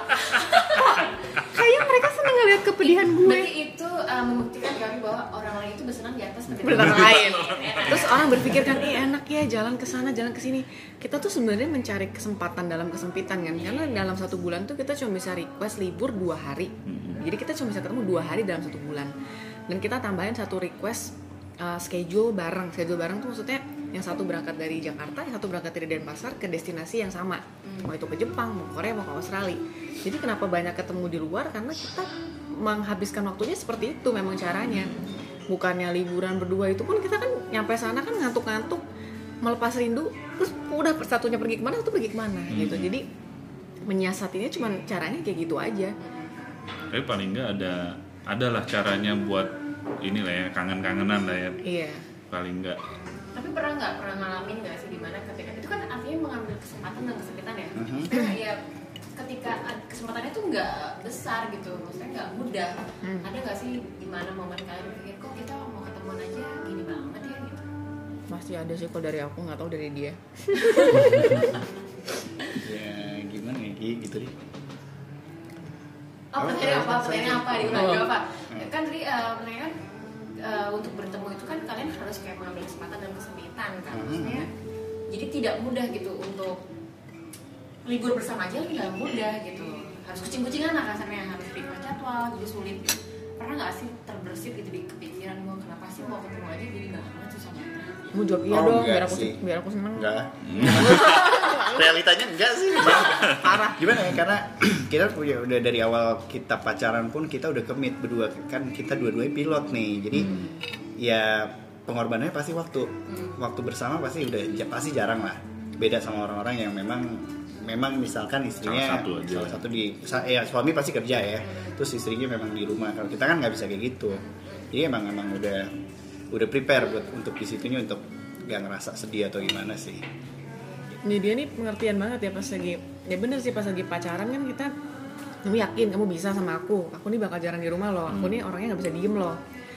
kayaknya mereka seneng ngeliat kepedihan gue Berarti itu uh, membuktikan kami bahwa orang lain itu bersenang di atas penderitaan Penderitaan lain. Terus orang berpikir kan, eh enak ya jalan ke sana, jalan ke sini. Kita tuh sebenarnya mencari kesempatan dalam kesempitan kan, karena dalam satu bulan tuh kita cuma bisa request libur dua hari. Jadi kita cuma bisa ketemu dua hari dalam satu bulan. Dan kita tambahin satu request uh, schedule bareng. Schedule bareng tuh maksudnya yang satu berangkat dari Jakarta, yang satu berangkat dari Denpasar ke destinasi yang sama. Mau itu ke Jepang, mau Korea, mau ke Australia. Jadi kenapa banyak ketemu di luar? Karena kita menghabiskan waktunya seperti itu memang caranya bukannya liburan berdua itu pun kita kan nyampe sana kan ngantuk-ngantuk melepas rindu terus udah satunya pergi ke mana satu pergi ke mana gitu jadi menyiasatinya cuma caranya kayak gitu aja Tapi paling nggak ada adalah caranya buat inilah ya kangen-kangenan lah ya iya paling nggak. Tapi pernah nggak pernah ngalamin nggak sih di mana ketika itu kan artinya mengambil kesempatan dan kesempitan ya. Mhm. Maksudnya ya ketika kesempatannya tuh nggak besar gitu, maksudnya nggak mudah. Hmm. Ada nggak sih di mana momen kalian berpikir kok kita mau ketemuan aja gini banget ya gitu. masih ada sih kalau dari aku nggak tahu dari dia ya gimana ya Ki? gitu deh Oh, Apa? pertanyaan apa? Pertanyaan apa? Diulang apa? Kan tadi eh, pertanyaan eh, untuk bertemu itu kan kalian harus kayak mengambil kesempatan dan kesempitan kan. Mhm. Maksudnya jadi tidak mudah gitu untuk libur bersama aja nggak mudah gitu. Harus kucing-kucingan lah kasarnya harus request jadwal jadi sulit. Pernah nggak sih terbersit gitu di kepikiran gue kenapa sih mau ketemu aja jadi banget mau jawab iya Oh, dong biar aku sih. biar aku seneng. Enggak. Realitanya enggak sih. Parah. Gimana ya karena kita punya udah dari awal kita pacaran pun kita udah kemit berdua. Kan kita dua-duanya pilot nih jadi ya pengorbanannya pasti waktu. Waktu bersama pasti udah pasti jarang lah. Beda sama orang-orang yang memang memang misalkan istrinya Salah satu aja. salah satu di ya suami pasti kerja ya. Terus istrinya memang di rumah. Kalau kita kan nggak bisa kayak gitu. Jadi emang emang udah udah prepare buat untuk di situnya untuk gak ngerasa sedih atau gimana sih? Ini dia nih pengertian banget ya pas lagi ya bener sih pas lagi pacaran kan kita kamu yakin kamu bisa sama aku? Aku nih bakal jarang di rumah loh. Aku nih orangnya nggak bisa diem loh.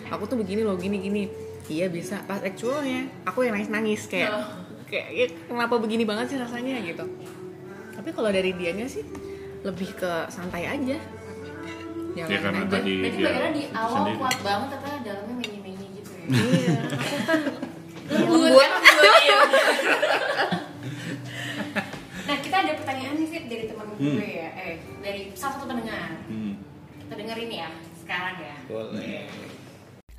Aku tuh begini loh gini gini. Iya bisa. Pas actualnya aku yang nangis nangis kayak kayak ya, kenapa begini banget sih rasanya gitu. Tapi kalau dari dianya sih lebih ke santai aja. Ya Jalanin karena aja. tadi Berarti dia di awal sendiri. kuat banget ternyata dalamnya ya. Iya. Aku kan lembut kan lembut iya. nah kita ada pertanyaan nih Fit, dari teman gue ya. Eh dari salah satu pendengar. Hmm. kita dengerin ya sekarang ya. Boleh.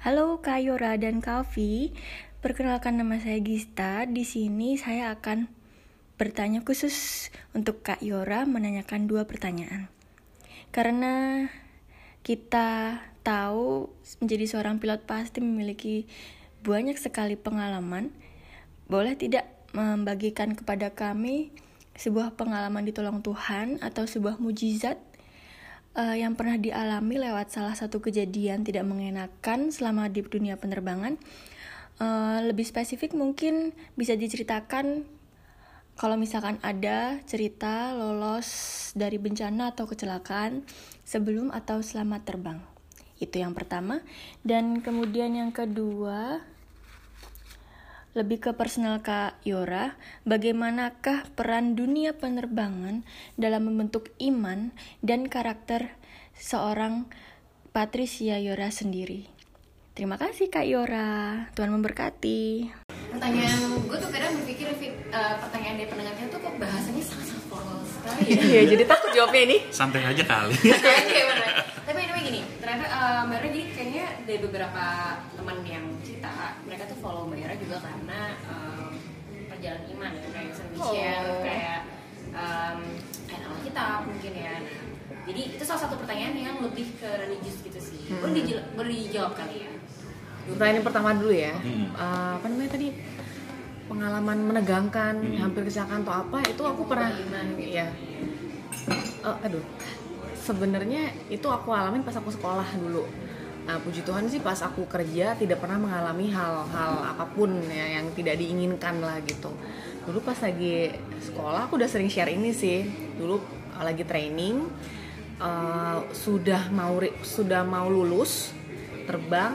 Halo Kak Yora dan Kavi, perkenalkan nama saya Gista. Di sini saya akan bertanya khusus untuk Kak Yora menanyakan dua pertanyaan. Karena kita tahu menjadi seorang pilot pasti memiliki banyak sekali pengalaman. Boleh tidak membagikan kepada kami sebuah pengalaman ditolong Tuhan atau sebuah mujizat eh, yang pernah dialami lewat salah satu kejadian tidak mengenakan selama di dunia penerbangan. Eh, lebih spesifik mungkin bisa diceritakan kalau misalkan ada cerita lolos dari bencana atau kecelakaan sebelum atau selama terbang. Itu yang pertama. Dan kemudian yang kedua, lebih ke personal Kak Yora, bagaimanakah peran dunia penerbangan dalam membentuk iman dan karakter seorang Patricia Yora sendiri? Terima kasih Kak Yora, Tuhan memberkati. pertanyaan gue tuh kadang berpikir eh, pertanyaan dari pendengarnya tuh kok bahasanya sangat-sangat formal sekali ya Iya, jadi takut jawabnya ini. Santai aja kali. Iya, iya, bener. tapi anyway gini ternyata eh, Mbak jadi kayaknya dari beberapa teman yang cerita mereka tuh follow Mbak Yara juga karena eh, perjalanan iman ya kayak yang sering share Oh. kayak um, kayak Alkitab mungkin ya nah, jadi itu salah satu pertanyaan yang lebih ke religius gitu sih boleh, dijel- boleh dijawab kali ya Pertanyaan yang pertama dulu ya. Hmm. Eh, apa namanya tadi? Pengalaman menegangkan, Hmm. hampir kecelakaan atau apa itu aku pernah ya. Eh, aduh. Sebenarnya itu aku alamin pas aku sekolah dulu. Nah, puji Tuhan sih pas aku kerja tidak pernah mengalami hal-hal apa pun ya yang tidak diinginkan lah gitu. Dulu pas lagi sekolah aku udah sering share ini sih. Dulu eh, lagi training eh, sudah mau sudah mau lulus terbang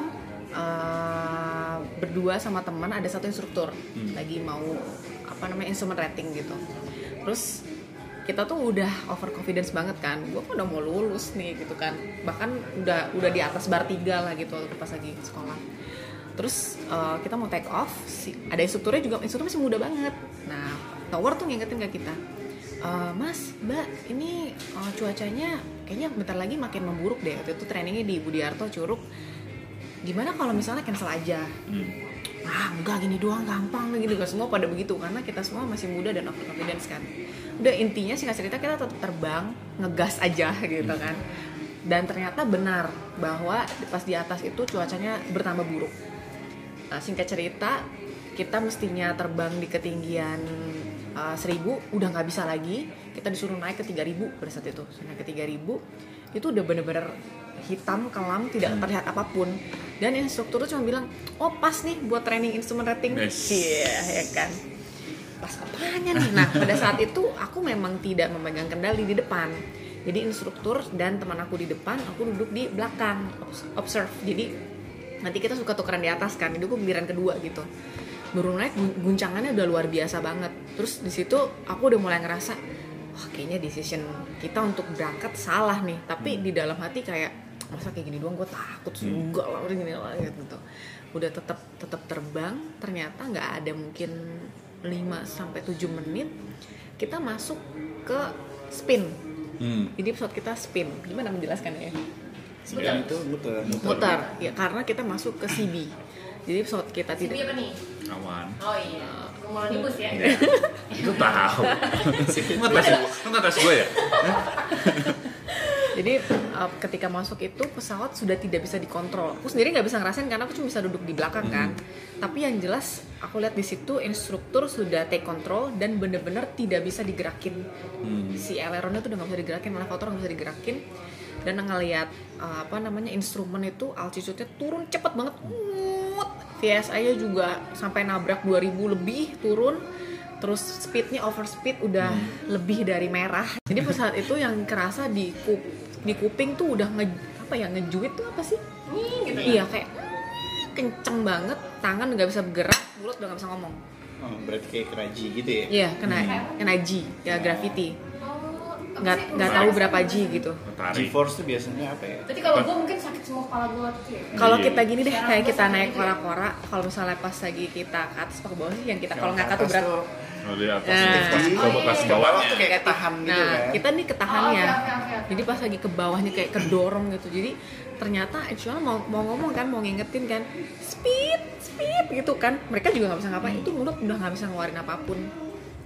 eh, berdua sama teman ada satu instruktur. Lagi mau apa namanya instrument rating gitu. Terus kita tuh udah over confidence banget kan. Gue kan udah mau lulus nih gitu kan. Bahkan udah udah di atas bar tiga lah gitu waktu pas lagi sekolah. Terus eh, kita mau take off si, ada instrukturnya juga instruktur masih muda banget. Nah tower tuh ngingetin ke kita "Eh, mas mbak ini eh, cuacanya kayaknya bentar lagi makin memburuk deh. Waktu itu trainingnya di Budiarto Curug gimana kalau misalnya cancel aja? Ah enggak gini doang gampang gitu. Kan semua pada begitu karena kita semua masih muda dan overconfidence kan. Udah intinya sih cerita kita tetap terbang ngegas aja gitu kan. Dan ternyata benar bahwa pas di atas itu cuacanya bertambah buruk. Nah, singkat cerita kita mestinya terbang di ketinggian uh, 1000 udah nggak bisa lagi. Kita disuruh naik ke 3000 pada saat itu. Naik ke 3000 itu udah bener-bener hitam kelam tidak terlihat apa pun. Dan instruktur tuh cuma bilang oh pas nih buat training instrument rating. Yes. iya ya kan? Pas apanya nih? Nah pada saat itu aku memang tidak memegang kendali di depan. Jadi instruktur dan teman aku di depan aku duduk di belakang. Obs- observe. Jadi nanti kita suka tukeran di atas kan itu aku giliran kedua gitu. Baru naik gun- guncangannya udah luar biasa banget. Terus di situ aku udah mulai ngerasa wah kayaknya decision kita untuk berangkat salah nih. Tapi di dalam hati kayak masa kayak gini doang gue takut juga lah udah gini lah gitu udah tetap tetap terbang ternyata nggak ada mungkin 5 sampai 7 menit kita masuk ke spin Hmm. jadi pesawat kita spin gimana menjelaskannya ya Sebenarnya itu muter. mutar ya karena kita masuk ke CB jadi pesawat kita Ini tidak apa nih? Awan. Oh iya, cumulonimbus ya. Iya. Itu tahu. Ngetes gue, ngetes gue ya. jadi uh, ketika masuk itu pesawat sudah tidak bisa dikontrol. Aku sendiri nggak bisa ngerasain karena aku cuma bisa duduk di belakang kan. Tapi yang jelas aku lihat di situ instruktur sudah take control dan bener-bener tidak bisa digerakin. Si aileronnya tuh udah nggak bisa digerakin malah kotor nggak bisa digerakin. Dan ngelihat uh, apa namanya instrumen itu altitude-nya turun cepet banget. Mut. VSI-nya juga sampai nabrak 2000 lebih turun. Terus speednya over speed udah lebih dari merah. Jadi pas saat itu yang kerasa di di kuping tuh udah nge apa ya ngejuit tuh apa sih Nih, gitu ya. iya kayak kenceng banget tangan nggak bisa bergerak mulut udah nggak bisa ngomong Oh, berarti kayak keraji gitu ya? iya kena kena G ya gravity Oh, apa nggak sih? nggak tahu berapa G gitu Tarik. G-force tuh biasanya apa ya? Berarti kalau gue mungkin sakit semua kepala gue waktu itu ya. kalau Iya. kita gini deh kayak kita naik kora-kora kalau misalnya pas lagi kita ke atas ke bawah sih yang kita kalau Yang ngangkat tuh berat Oh, di atas Nah. ke bawah bawahnya. tuh kayak ketahan gitu Nah, kan? kita nih ketahannya. Oh, oke, oke, oke. Jadi pas lagi ke bawahnya kayak kedorong gitu. Jadi ternyata actually mau mau ngomong kan, mau ngingetin kan, speed, speed gitu kan. Mereka juga nggak bisa ngapain. Itu mulut udah nggak bisa ngeluarin apa pun.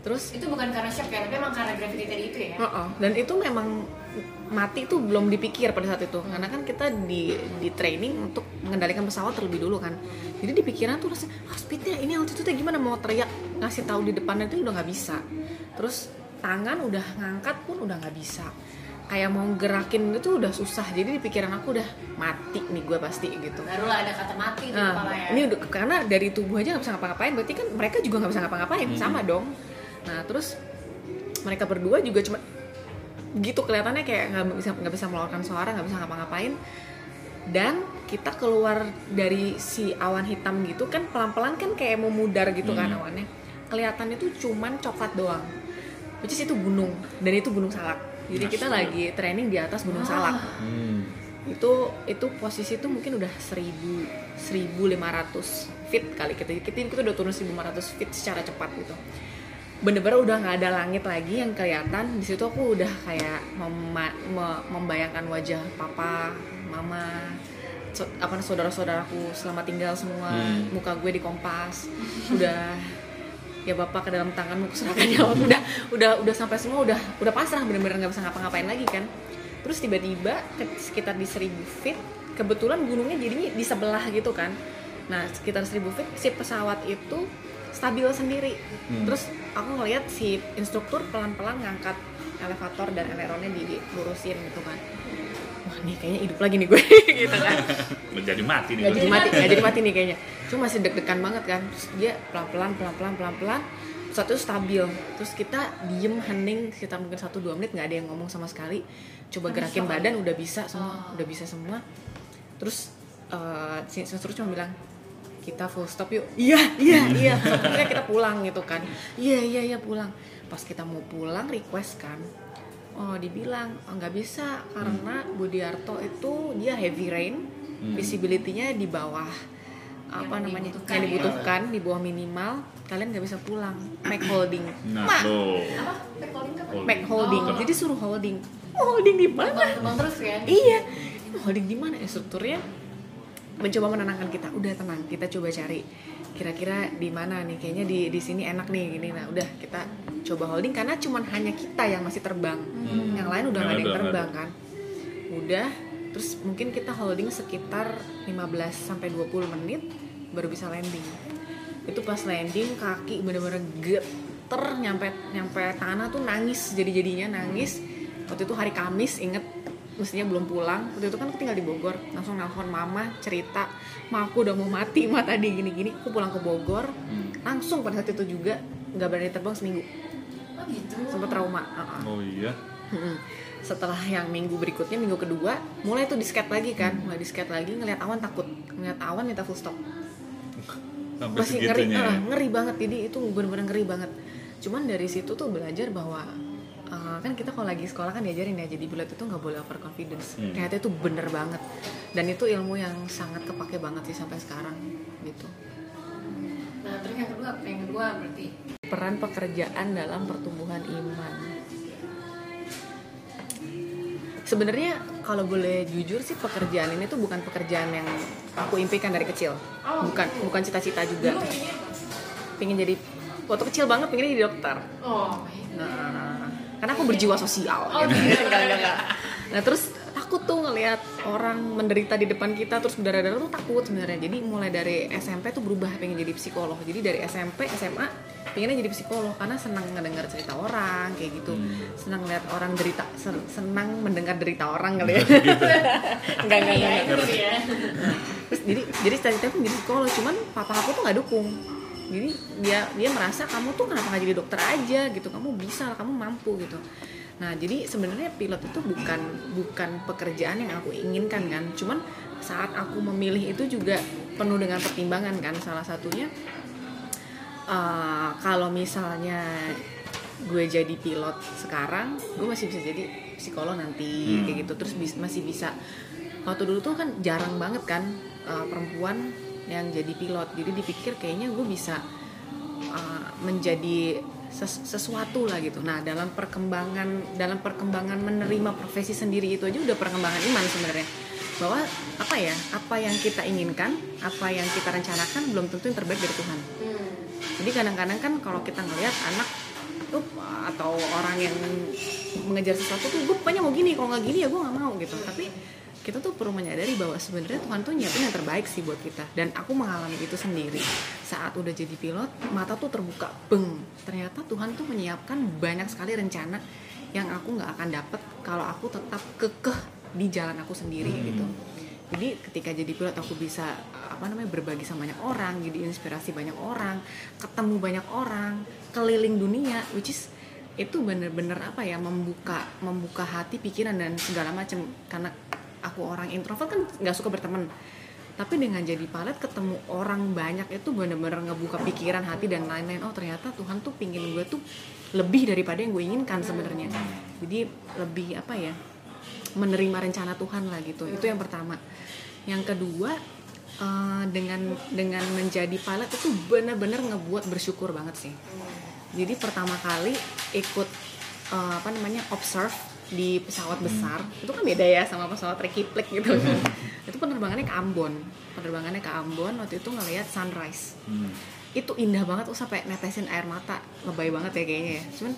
Terus Itu bukan karena shock ya, tapi emang karena gravity tadi itu ya. Heeh. dan itu memang mati tuh belum dipikir pada saat itu. Karena kan kita di di training untuk mengendalikan pesawat terlebih dulu kan. Jadi di pikiran tuh rasanya ah speednya ini altitude gimana? Mau teriak ngasih tahu di depannya itu udah nggak bisa. Terus tangan udah ngangkat pun udah nggak bisa. Kayak mau gerakin itu udah susah. Jadi di pikiran aku udah mati nih gue pasti gitu. Barulah ada kata mati di Nah, kepala ya. ini udah karena dari tubuh aja nggak bisa ngapa-ngapain, berarti kan mereka juga nggak bisa ngapa-ngapain, sama dong. nah terus mereka berdua juga cuma gitu kelihatannya kayak nggak bisa nggak bisa mengeluarkan suara nggak bisa ngapa-ngapain. Dan kita keluar dari si awan hitam gitu kan pelan-pelan kan kayak mau mudar gitu kan Hmm. awannya. Kelihatannya tuh cuman coklat doang which is itu gunung dan itu gunung salak. Jadi kita Astaga. lagi training di atas gunung salak. Hmm. itu itu posisi itu mungkin udah 1000 1500 feet kali. Kita kita kita udah turun 1500 feet secara cepat gitu bener-bener udah nggak ada langit lagi yang kelihatan. Di situ aku udah kayak mema- me- membayangkan wajah papa mama so- apa saudara-saudaraku selama tinggal semua Hmm. muka gue dikompas udah ya bapak ke dalam tanganmu kuserahkan nyawa udah udah udah sampai semua udah udah pasrah bener-bener nggak bisa ngapa-ngapain lagi kan. Terus tiba-tiba sekitar di 1000 feet kebetulan gunungnya jadinya di sebelah gitu kan. Nah sekitar 1000 feet si pesawat itu stabil sendiri. Hmm. terus aku ngeliat si instruktur pelan-pelan ngangkat elevator dan eleronnya dilurusin gitu kan. Wah nih kayaknya hidup lagi nih gue gitu kan. Nggak jadi mati nih nggak gua. jadi mati nggak jadi mati nih kayaknya. Cuma masih deg-degan banget kan. Terus dia pelan-pelan pelan-pelan pelan-pelan. Satu stabil. Terus kita diem hening sekitar mungkin satu dua menit nggak ada yang ngomong sama sekali. Coba gerakin badan udah bisa semua udah bisa semua. Terus eh, si instruktur cuma bilang kita full stop yuk. Iya iya iya. Akhirnya kita pulang gitu kan. Iya iya iya pulang. Pas kita mau pulang request kan oh dibilang oh, nggak bisa karena Budiarto itu dia heavy rain Hmm. visibility-nya di bawah apa Yang namanya dibutuhkan yang ya. dibutuhkan di bawah minimal kalian nggak bisa pulang. Make holding. Nah, Mak, lo. apa? Recording apa? Make holding. Oh. jadi suruh holding. Holding di mana? Terus kan iya. Holding di mana? Instrukturnya mencoba menenangkan kita. Udah tenang. Kita coba cari kira-kira di mana nih. Kayaknya di di sini enak nih gini. Nah udah kita coba holding. Karena cuman hanya kita yang masih terbang. Yang lain udah nggak ada yang terbang kan? Udah. Terus mungkin kita holding sekitar 15 sampai 20 menit baru bisa landing. Itu pas landing kaki bener-bener geter nyampe nyampe tanah tuh nangis jadi jadinya nangis. Waktu itu hari Kamis inget mestinya belum pulang. Waktu itu kan aku tinggal di Bogor. Langsung nelfon mama cerita ma aku udah mau mati ma tadi gini-gini. Aku pulang ke Bogor. Langsung pada saat itu juga nggak berani terbang seminggu. Oh gitu? Sempat trauma Uh-uh. Oh iya. Mm-mm. setelah yang minggu berikutnya minggu kedua mulai tuh di skate lagi kan. Mulai di skate lagi ngeliat awan takut. Ngeliat awan minta full stop. Sampai masih ngeri ah, ya. ngeri banget. Jadi itu bener-bener ngeri banget. Cuman dari situ tuh belajar bahwa uh, kan kita kalau lagi sekolah kan diajarin ya jadi pilot itu nggak boleh overconfidence Hmm. ternyata itu bener banget. Dan itu ilmu yang sangat kepake banget sih sampai sekarang gitu. Nah terus yang kedua yang kedua berarti? Peran pekerjaan dalam pertumbuhan iman. Sebenarnya kalau boleh jujur sih pekerjaan ini tuh bukan pekerjaan yang aku impikan dari kecil. Oh, bukan gitu. bukan cita-cita juga. Pengen jadi waktu kecil banget pengen jadi dokter. Oh Nah, karena aku berjiwa sosial. Oh, gitu. gitu. Enggak, enggak, enggak. Nah terus takut tuh ngelihat orang menderita di depan kita terus berdarah-darah tuh takut sebenarnya. Jadi mulai dari SMP tuh berubah pengen jadi psikolog. Jadi dari SMP SMA pengennya jadi psikolog karena senang ngedengar cerita orang kayak gitu. Senang lihat orang derita, sen- senang mendengar derita orang kali ya. enggak, enggak, iya enggak. itu ya Terus jadi jadi cita-cita aku jadi psikolog, cuman papa aku tuh nggak dukung. Jadi dia dia merasa kamu tuh kenapa nggak jadi dokter aja gitu, kamu bisa, kamu mampu gitu. Nah jadi sebenarnya pilot itu bukan bukan pekerjaan yang aku inginkan kan, cuman saat aku memilih itu juga penuh dengan pertimbangan kan. Salah satunya eh, kalau misalnya gue jadi pilot sekarang, gue masih bisa jadi psikolog nanti Hmm. kayak gitu. Terus bis- masih bisa waktu dulu tuh kan jarang banget kan uh, perempuan yang jadi pilot. Jadi dipikir kayaknya gue bisa uh, menjadi ses- sesuatu lah gitu. Nah dalam perkembangan dalam perkembangan menerima profesi sendiri itu aja udah perkembangan iman sebenarnya. Bahwa apa ya apa yang kita inginkan apa yang kita rencanakan belum tentu yang terbaik dari Tuhan. Jadi kadang-kadang kan kalau kita ngelihat anak tuh atau orang yang mengejar sesuatu tuh gue pokoknya mau gini kalau nggak gini ya gue nggak mau gitu. Tapi kita tuh perlu menyadari bahwa sebenarnya Tuhan tuh nyiapin yang terbaik sih buat kita. Dan aku mengalami itu sendiri. Saat udah jadi pilot mata tuh terbuka beng. Ternyata Tuhan tuh menyiapkan banyak sekali rencana yang aku nggak akan dapet kalau aku tetap kekeh di jalan aku sendiri gitu. Jadi ketika jadi pilot aku bisa apa namanya berbagi sama banyak orang jadi inspirasi banyak orang ketemu banyak orang keliling dunia which is itu bener-bener apa ya membuka membuka hati pikiran dan segala macam karena aku orang introvert kan nggak suka berteman. Tapi dengan jadi pilot ketemu orang banyak itu bener-bener ngebuka pikiran hati dan lain-lain. Oh ternyata Tuhan tuh pingin gue tuh lebih daripada yang gue inginkan sebenarnya. Jadi lebih apa ya menerima rencana Tuhan lah gitu. Itu yang pertama. Yang kedua eh, dengan dengan menjadi pilot itu benar-benar ngebuat bersyukur banget sih. Jadi pertama kali ikut eh, apa namanya observe di pesawat besar itu kan beda ya sama pesawat rekiplek gitu. Itu penerbangannya ke Ambon penerbangannya ke Ambon waktu itu ngelihat sunrise. Hmm. itu indah banget tuh sampai netesin air mata lebay banget ya kayaknya ya. Cuman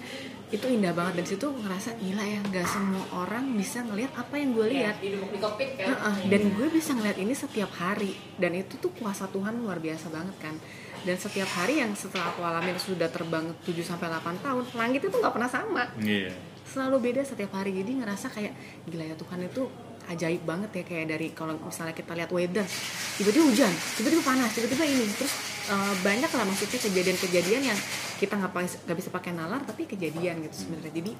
itu indah banget dan situ ngerasa gila ya nggak semua orang bisa ngelihat apa yang gue lihat. Di duduk di kokpit kan. Heeh, dan gue bisa ngeliat ini setiap hari dan itu tuh kuasa Tuhan luar biasa banget kan. Dan setiap hari yang setelah aku alamin sudah terbang 7 sampai 8 tahun langit itu nggak pernah sama. Iya. Selalu beda setiap hari. Jadi ngerasa kayak gila ya Tuhan itu ajaib banget ya kayak dari kalau misalnya kita lihat weather. Tiba-tiba hujan tiba-tiba panas tiba-tiba ini. Terus eh, banyak lah maksudnya kejadian-kejadian yang kita nggak nggak bisa pakai nalar tapi kejadian gitu sebenarnya. Jadi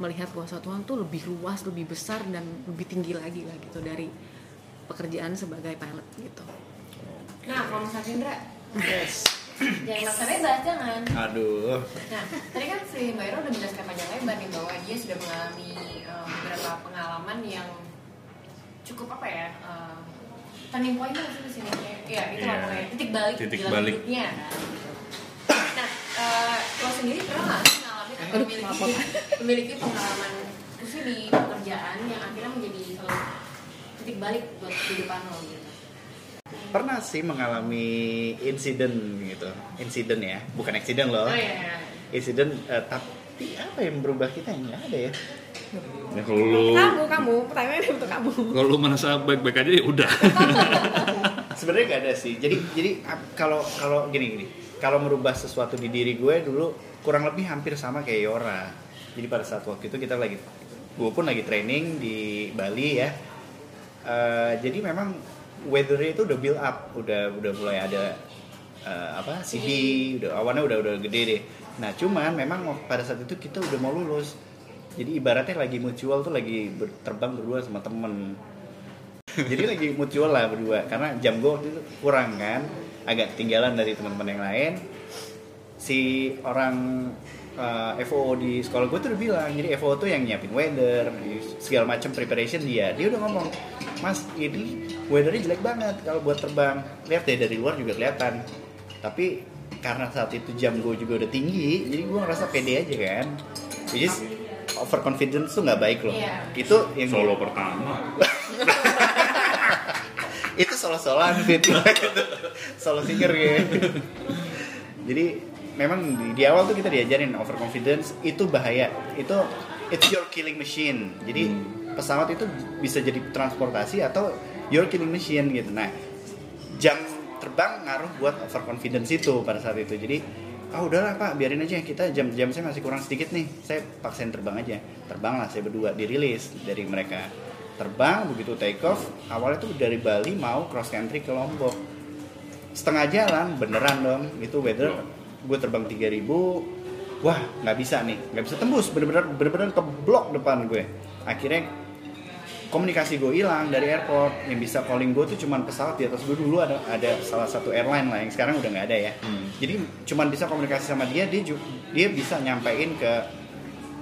melihat kuasa Tuhan tuh lebih luas lebih besar dan lebih tinggi lagi lah gitu dari pekerjaan sebagai pilot gitu. Nah kalau Mas Indra? Yes. Jangan maksa bebas jangan Aduh. Nah, tadi kan si Mbak Ira udah menjelaskan panjang lebar nih bahwa dia sudah mengalami eh, beberapa pengalaman yang cukup apa ya eh, turning point nggak sih di sini? Ya, itu lah Iya. pokoknya titik balik Titik dalam balik. hidupnya. Nah, eh, lo sendiri pernah nggak sih mengalami atau memiliki, memiliki pengalaman khususnya di pekerjaan yang akhirnya menjadi titik balik buat kehidupan lo gitu? Pernah sih mengalami insiden gitu. Insiden ya, bukan accident loh. Oh iya. Insiden eh, tapi apa yang berubah kita yang nggak ada ya? Ya kalau lu kamu kamu pertanyaannya untuk kamu kalau lu merasa baik-baik aja ya udah. Sebenarnya gak ada sih. Jadi jadi kalau kalau gini gini, kalau merubah sesuatu di diri gue dulu kurang lebih hampir sama kayak Yora. Jadi pada saat waktu itu kita lagi, gue pun lagi training di Bali ya. Eh, jadi memang weathernya itu udah build up, udah udah mulai ada eh, apa CD, udah awannya udah udah gede deh. Nah cuman memang pada saat itu kita udah mau lulus. Jadi ibaratnya lagi mutual tuh lagi terbang berdua sama temen jadi lagi mutual lah berdua karena jam gue waktu itu kurang kan agak ketinggalan dari teman-teman yang lain si orang uh, FO di sekolah gue tuh udah bilang jadi FO tuh yang nyiapin weather segala macam preparation dia dia udah ngomong mas ini weathernya jelek banget. Kalau buat terbang lihat deh dari luar juga kelihatan. Tapi karena saat itu jam gue juga udah tinggi jadi gue ngerasa pede aja kan? Which is overconfidence tuh nggak baik loh. Iya. itu yang Solo pertama. itu solo-solan fit solo singer gitu jadi memang di, di awal tuh kita diajarin overconfidence itu bahaya. Itu it's your killing machine. Jadi pesawat itu bisa jadi transportasi atau your killing machine gitu. Nah jam terbang ngaruh buat overconfidence itu pada saat itu. Jadi ah udahlah pak biarin aja kita jam-jam saya masih kurang sedikit nih saya paksain terbang aja. Terbang lah saya berdua dirilis dari mereka. Terbang begitu take off awalnya tuh dari Bali mau cross country ke Lombok. Setengah jalan beneran dong itu weather gue terbang 3000 wah nggak bisa nih nggak bisa tembus bener-bener bener-bener ke blok depan gue. Akhirnya komunikasi gue hilang dari airport. Yang bisa calling gue tuh cuman pesawat di atas gue dulu. Ada ada salah satu airline lah yang sekarang udah nggak ada ya. Jadi cuman bisa komunikasi sama dia dia ju- dia bisa nyampein ke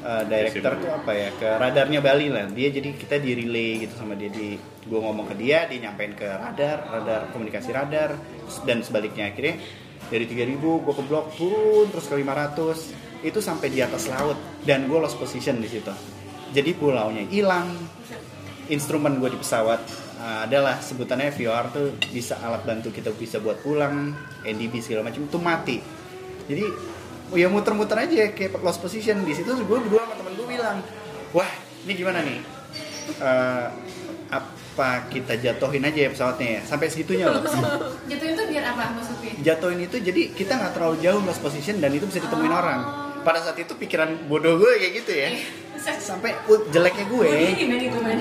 uh, director tuh apa ya ke radarnya Bali lah. Dia jadi kita di relay gitu sama dia. Di gue ngomong ke dia dia nyampein ke radar radar komunikasi radar dan sebaliknya. Akhirnya dari 3000 gue ke blok turun terus ke 500 itu sampai di atas laut. Dan gue lost position di situ. Jadi pulaunya hilang instrumen gue di pesawat. Uh, adalah sebutannya VR tuh bisa alat bantu kita bisa buat pulang NDB segala macam itu mati. Jadi ya muter-muter aja kayak lost position. Di situ gue berdua sama temen gue bilang wah ini gimana nih? Eh, apa kita jatuhin aja ya pesawatnya ya? Sampai segitunya loh. Jatuhin tuh biar apa maksudnya? jatuhin itu jadi kita nggak terlalu jauh lost position dan itu bisa ditemuin orang. Pada saat itu pikiran bodoh gue kayak gitu ya sampai uh, jeleknya gue.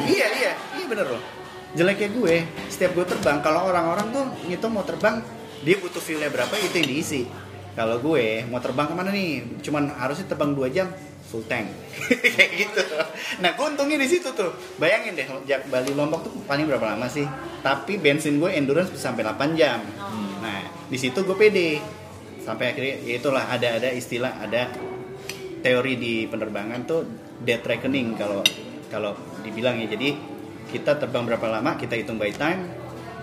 Iya iya. Iya bener loh. Jeleknya gue. Setiap gue terbang kalau orang-orang tuh ngitung mau terbang dia butuh fuelnya berapa itu yang diisi. Kalau gue mau terbang ke mana nih? Cuman harusnya terbang 2 jam full tank. Kayak gitu. Nah gue untungnya di situ tuh. Bayangin deh jak Bali Lombok tuh paling berapa lama sih? Tapi bensin gue endurance bisa sampai 8 jam. Nah di situ gue pede. Sampai akhirnya ya itulah ada ada istilah ada teori di penerbangan tuh dead reckoning kalau kalau dibilang ya jadi kita terbang berapa lama kita hitung by time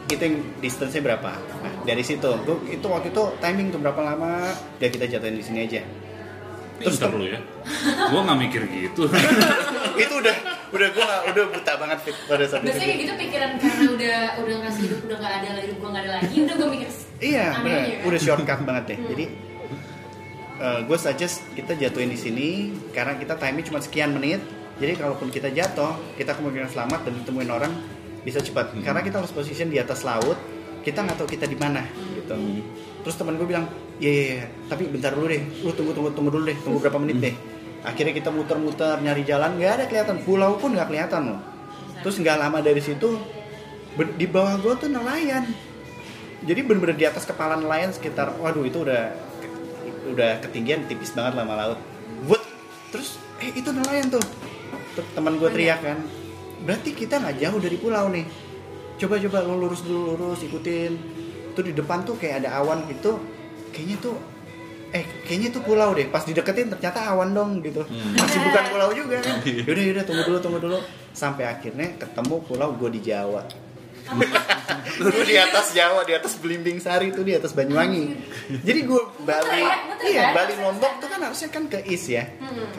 itu yang distance-nya berapa nah dari situ gua, itu waktu itu timing tuh berapa lama udah kita jatuhin di sini aja Terus Terus lu ya. Gua nggak mikir gitu. itu udah udah gua udah buta banget Fit, pada saat itu biasanya kayak gitu pikiran karena udah udah ngerasa hidup udah nggak ada hidup gue nggak ada lagi udah gue mikir Iya, aja kan? Udah shortcut banget deh. Hmm. Jadi gue suggest kita jatuhin di sini karena kita timing cuma sekian menit. Jadi kalaupun kita jatuh, kita kemungkinan selamat dan ditemuin orang bisa cepat. Hmm. Karena kita harus position di atas laut, kita nggak tahu kita di mana gitu. Terus teman gue bilang, "Iya, iya, iya, tapi bentar dulu deh. Lu tunggu tunggu tunggu dulu deh, tunggu berapa menit deh." Akhirnya kita muter-muter nyari jalan, nggak ada kelihatan. Pulau pun nggak kelihatan loh. Terus nggak lama dari situ, di bawah gue tuh nelayan jadi bener-bener di atas kepala nelayan sekitar waduh itu udah udah ketinggian tipis banget lah sama laut. Wut! terus eh itu nelayan tuh. Teman gue teriak kan berarti kita nggak jauh dari pulau nih. Coba coba lu lurus dulu lurus ikutin. Tuh di depan tuh kayak ada awan gitu. Kayaknya tuh eh kayaknya tuh pulau deh. Pas dideketin ternyata awan dong gitu. Masih bukan pulau juga kan. Yaudah yaudah tunggu dulu tunggu dulu. Sampai akhirnya ketemu pulau gue di Jawa Lu di atas Jawa, di atas Belimbing Sari itu di atas Banyuwangi. Jadi gue Bali, ya, iya ya? Bali Lombok tuh kan harusnya kan ke east ya,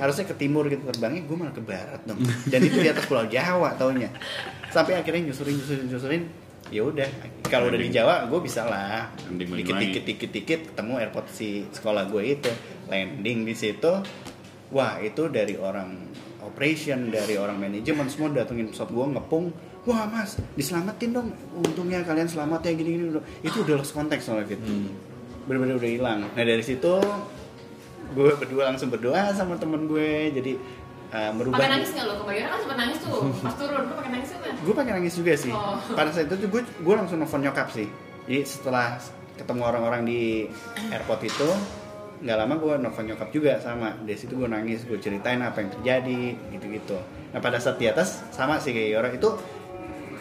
harusnya ke timur gitu terbangnya, gue malah ke barat dong. Dan itu di atas Pulau Jawa taunya. Sampai akhirnya nyusurin nyusurin nyusurin, ya udah. Kalau udah di Jawa, gue bisa lah. Dikit dikit dikit dikit ketemu airport si sekolah gue itu, landing di situ. Wah itu dari orang operation, dari orang manajemen semua datengin pesawat gue ngepung. Wah mas, diselamatin dong. Untungnya kalian selamat ya gini-gini. Itu udah lost konteks soalnya Fit. Hmm. Bener-bener udah hilang. Nah dari situ gue berdua langsung berdoa sama temen gue. Jadi uh, merubah. pakai nangis nggak lo kebayang kan sempat nangis tuh pas turun lo pakai nangis apa Gue pakai nangis juga sih. Oh. Pada saat itu tuh gue gue langsung nelfon nyokap sih. Jadi setelah ketemu orang-orang di airport itu nggak lama gue nelfon nyokap juga sama dari situ gue nangis gue ceritain apa yang terjadi gitu-gitu nah pada saat di atas sama sih kayak orang itu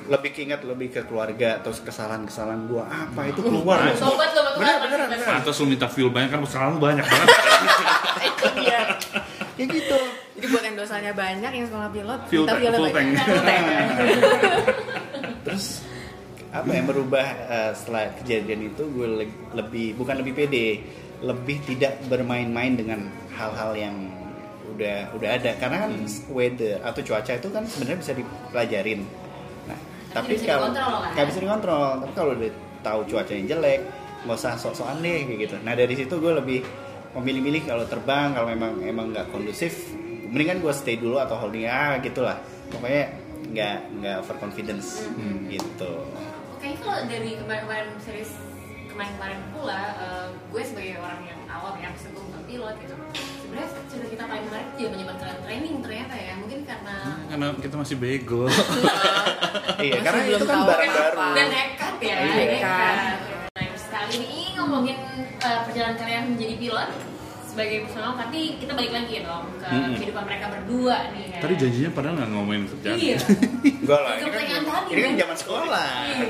lebih keinget lebih ke keluarga terus kesalahan-kesalahan gue apa itu keluar? Loh. Tobat lo, bener bener Pantas lu minta fuel banyak kan kesalahan lu banyak banget. itu dia kayak gitu. Jadi buat yang dosanya banyak yang sekolah pilot Full minta full banyak. terus apa yang berubah eh, setelah kejadian itu gue le- lebih bukan lebih pede lebih tidak bermain-main dengan hal-hal yang udah udah ada. Karena kan weather atau cuaca itu kan sebenarnya bisa dipelajarin. nah tapi kalau kan? nggak bisa dikontrol tapi kalau udah tahu cuaca yang jelek nggak usah sok-sokan deh kayak gitu nah dari situ gue lebih memilih-milih kalau terbang kalau memang emang nggak kondusif mendingan gue stay dulu atau holding ah gitulah pokoknya nggak nggak overconfidence Hmm. gitu Kayaknya kalau dari kemarin-kemarin series kemarin-kemarin pula, eh, gue sebagai orang yang awam yang sebelum pilot gitu, sebenarnya cerita kita paling menarik juga menyebabkan kalian training ternyata ya, mungkin karena Karena kita masih bego. iya Masih karena belum itu kan tahu barang baru dan nekat ya, Iya. nekat. Nah, sekali ini ngomongin eh, perjalanan kalian menjadi pilot sebagai personal, tapi kita balik lagi dong ke Mm-mm. kehidupan mereka berdua nih kan. Tadi janjinya padahal nggak ngomongin kerjaan. Iya. enggak lah ini kan, tadi, ini kan zaman sekolah Iya.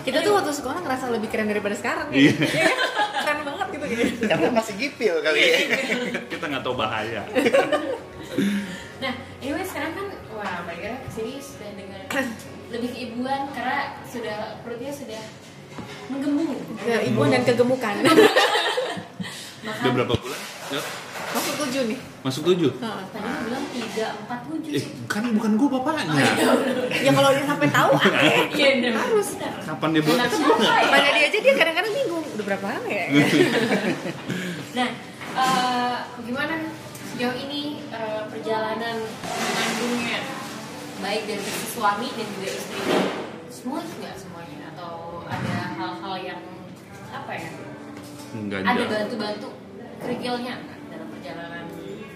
kita tuh waktu sekolah ngerasa lebih keren daripada sekarang Iya. ya. keren banget gitu gitu karena masih gipil kali ya kita nggak tahu bahaya. Nah, anyway sekarang kan wah Mbak Ira ke sini sudah dengan lebih keibuan karena sudah perutnya sudah menggembung. keibuan dan kegemukan Udah berapa bulan? Yuk, masuk tujuh nih Masuk tujuh. Nah, tadi lu bilang tiga empat tujuh Eh, sih. kan bukan gua bapaknya. ya kalau dia sampai tahu Iya. Harus. Kapan dia buat? Tanya dia aja dia kadang-kadang bingung udah berapa lama ya Nah, eh, gimana sejauh ini eh, perjalanan mengandungnya baik dari sisi suami dan juga istri smooth nggak semuanya atau ada hal-hal yang apa ya Enggak ada bantu-bantu kerikilnya nggak dalam perjalanan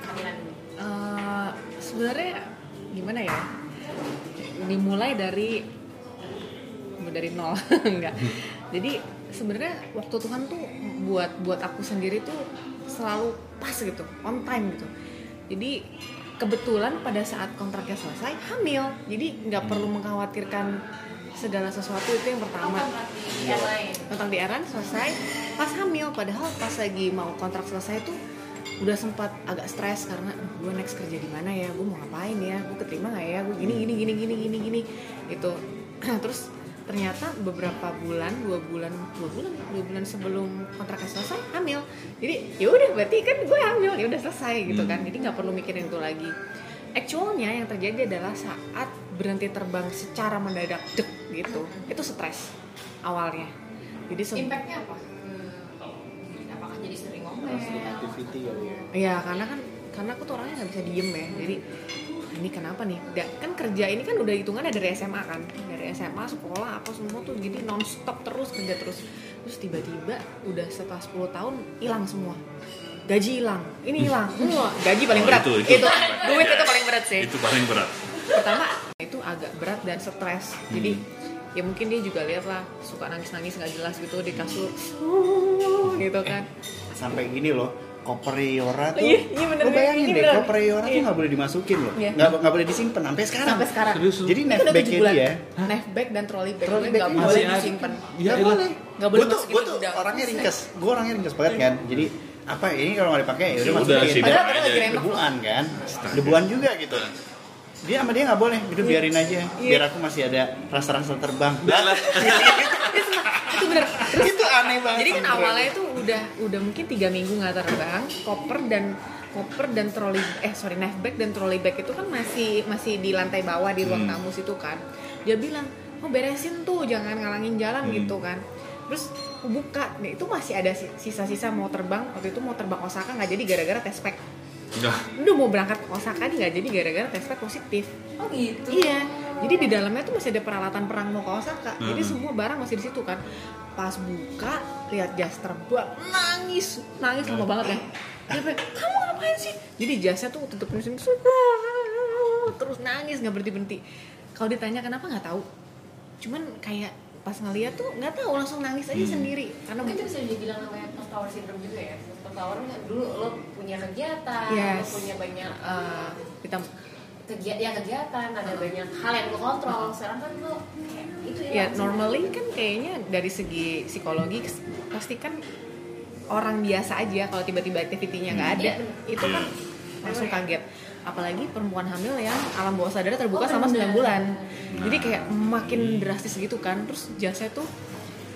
kehamilan ini? Eh, sebenarnya gimana ya? Dimulai dari dari nol enggak. Jadi sebenarnya waktu Tuhan tuh buat buat aku sendiri tuh selalu pas gitu on time gitu. Jadi kebetulan pada saat kontraknya selesai hamil. Jadi nggak perlu mengkhawatirkan segala sesuatu itu yang pertama. Kontrak di airline selesai pas hamil padahal pas lagi mau kontrak selesai tuh udah sempat agak stres karena gue next kerja di mana ya? Gue mau ngapain ya? Gue keterima nggak ya? Gue gini gini gini gini gini gini. Itu terus ternyata beberapa bulan dua bulan dua bulan dua bulan sebelum kontraknya selesai hamil. Jadi ya udah berarti kan gue hamil ya udah selesai gitu kan. Jadi nggak perlu mikirin itu lagi. Actualnya yang terjadi adalah saat berhenti terbang secara mendadak dek gitu. Itu stres awalnya. Jadi impactnya apa? Hmm, activity kali ya. Iya karena kan karena aku tuh orangnya nggak bisa diem ya. Jadi ini kenapa nih? Da- kan kerja ini kan udah hitungannya dari SMA kan. Dari SMA sekolah apa semua tuh jadi nonstop terus kerja terus. Terus tiba-tiba udah setelah 10 tahun hilang semua. Gaji hilang. Ini hilang. Semua gaji paling Oh, berat. itu- itu, itu. duit itu paling berat sih. Itu paling berat. Pertama itu agak berat dan stres. Jadi Hmm. ya mungkin dia juga lihat lah suka nangis nangis nggak jelas gitu di kasur. Gitu kan sampai gini loh koper Yora tuh. Iya, iya bener, lo bayangin ini deh bener. koper Yora tuh Iya. nggak boleh dimasukin loh. Iya. nggak nggak boleh disimpan sampai sekarang. Sampai sekarang. Serius jadi bulan. dia. Bag dan trolley bag Trolley gue bag nggak masih boleh disimpan. Ya, boleh. Nggak boleh Gua tuh masukin gue tuh gudang. orangnya ringkes. Gue orangnya ringkes banget kan. Jadi apa ini kalau nggak dipakai ya udah Ya masukin. Padahal lagi debuan kan. Debuan juga gitu dia sama dia nggak boleh itu biarin aja Iya. biar aku masih ada rasa-rasa terbang Itu bener. Terus, itu aneh banget jadi kan awalnya itu udah udah mungkin tiga minggu nggak terbang, koper dan koper dan trolley eh sorry knife bag dan trolley bag itu kan masih masih di lantai bawah di ruang Hmm. tamu situ kan. Dia bilang mau beresin tuh jangan ngalangin jalan Hmm. gitu kan. Terus aku buka, nih itu masih ada si- sisa-sisa mau terbang waktu itu mau terbang Osaka nggak jadi gara-gara tes pack. Nah, Udah mau berangkat ke Osaka nih nggak jadi gara-gara tes pack positif. oh gitu Iya. Jadi di dalamnya tuh masih ada peralatan perang mau ke Osaka. Jadi Hmm. semua barang masih di situ kan. Pas buka, lihat jas terbang, nangis, nangis lama banget ya. Dia bilang, kamu ngapain sih? Jadi jasnya tuh tutup sini terus nangis nggak berhenti berhenti. Kalau ditanya kenapa nggak tahu. Cuman kayak pas ngeliat tuh nggak tahu langsung nangis aja sendiri. Karena Mungkin itu bisa dibilang namanya post tower syndrome juga ya. Post tower dulu lo punya kegiatan Yes. lo punya banyak eh, kita kegiatan ya kegiatan ada banyak hal yang lo kontrol. Sekarang kan lo kayak itu ya langsung. normally kan kayaknya dari segi psikologi pasti kan orang biasa aja kalau tiba-tiba aktivitinya nggak ada Iya, itu kan langsung kaget apalagi perempuan hamil yang alam bawah sadar terbuka Oh, sama 9 benar. bulan. Jadi kayak makin drastis gitu kan. Terus jasnya tuh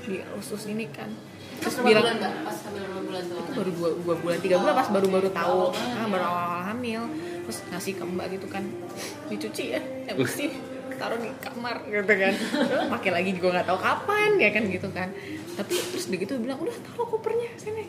di usus ini kan. Terus bilang bulan pas hamil berapa bulan tuh itu baru dua, dua bulan tiga bulan pas baru baru tahu. ah, ya. baru awal hamil. Terus ngasih ke mbak gitu kan. Dicuci ya emosi taruh di kamar gitu kan. Terus pakai lagi juga nggak tahu kapan ya kan gitu kan. Tapi terus begitu bilang udah taruh kopernya sini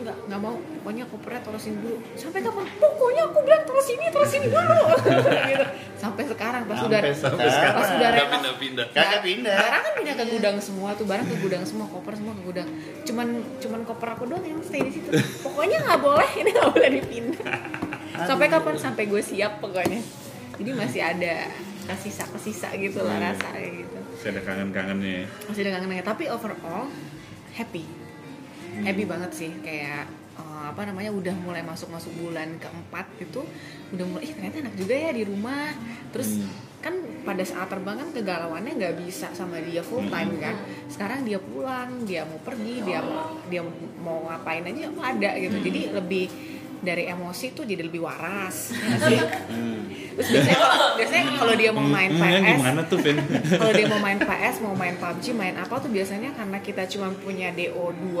nggak nggak mau. Pokoknya kopernya taruh sini dulu. Sampai kapan? Pokoknya aku bilang taruh sini taruh sini dulu. Gitu. Sampai sekarang pas udah Sampai sekarang. pas udah nggak reva pindah-pindah. Kagak pindah. sekarang kan pindah ke gudang semua tuh barang ke gudang semua koper semua ke gudang. Cuman cuman koper aku doang yang stay di situ. Pokoknya nggak boleh ini nggak boleh dipindah. Sampai kapan? Sampai gue siap pokoknya. Jadi masih ada kesisa kesisa gitu lah Hmm. rasa kayak gitu. Masih ada kangen-kangennya ya. masih ada kangen tapi overall happy happy banget sih. Kayak eh, apa namanya udah mulai masuk masuk bulan keempat gitu udah mulai ih ternyata enak juga ya di rumah. Terus Hmm. kan pada saat terbang kan kegalauannya nggak bisa sama dia full time kan. Sekarang dia pulang dia mau pergi dia mau dia mau ngapain aja ada gitu. Jadi lebih dari emosi tuh jadi lebih waras ya? Hmm. terus biasanya kalau biasanya kalau dia mau main Hmm, PS gimana tuh, kalau dia mau main PS mau main PUBG main apa tuh biasanya karena kita cuma punya DO 2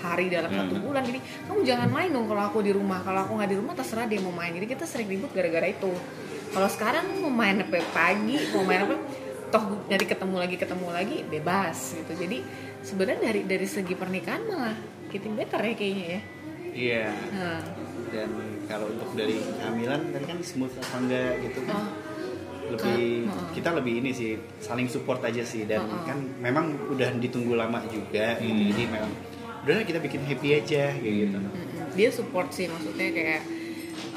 hari dalam satu Hmm. bulan jadi kamu jangan main dong kalau aku di rumah kalau aku nggak di rumah terserah dia mau main jadi kita sering ribut gara-gara itu kalau sekarang mau main apa pagi mau main apa toh dari ketemu lagi ketemu lagi bebas gitu jadi sebenarnya dari dari segi pernikahan malah getting better ya kayaknya ya Iya. nah, Dan kalau untuk dari kehamilan tadi kan smooth apa enggak gitu kan. oh, lebih heeh. kita lebih ini sih saling support aja sih dan Heeh. kan memang udah ditunggu lama juga gitu Hmm. jadi memang udah kita bikin happy aja kayak gitu Mm-mm. dia support sih maksudnya kayak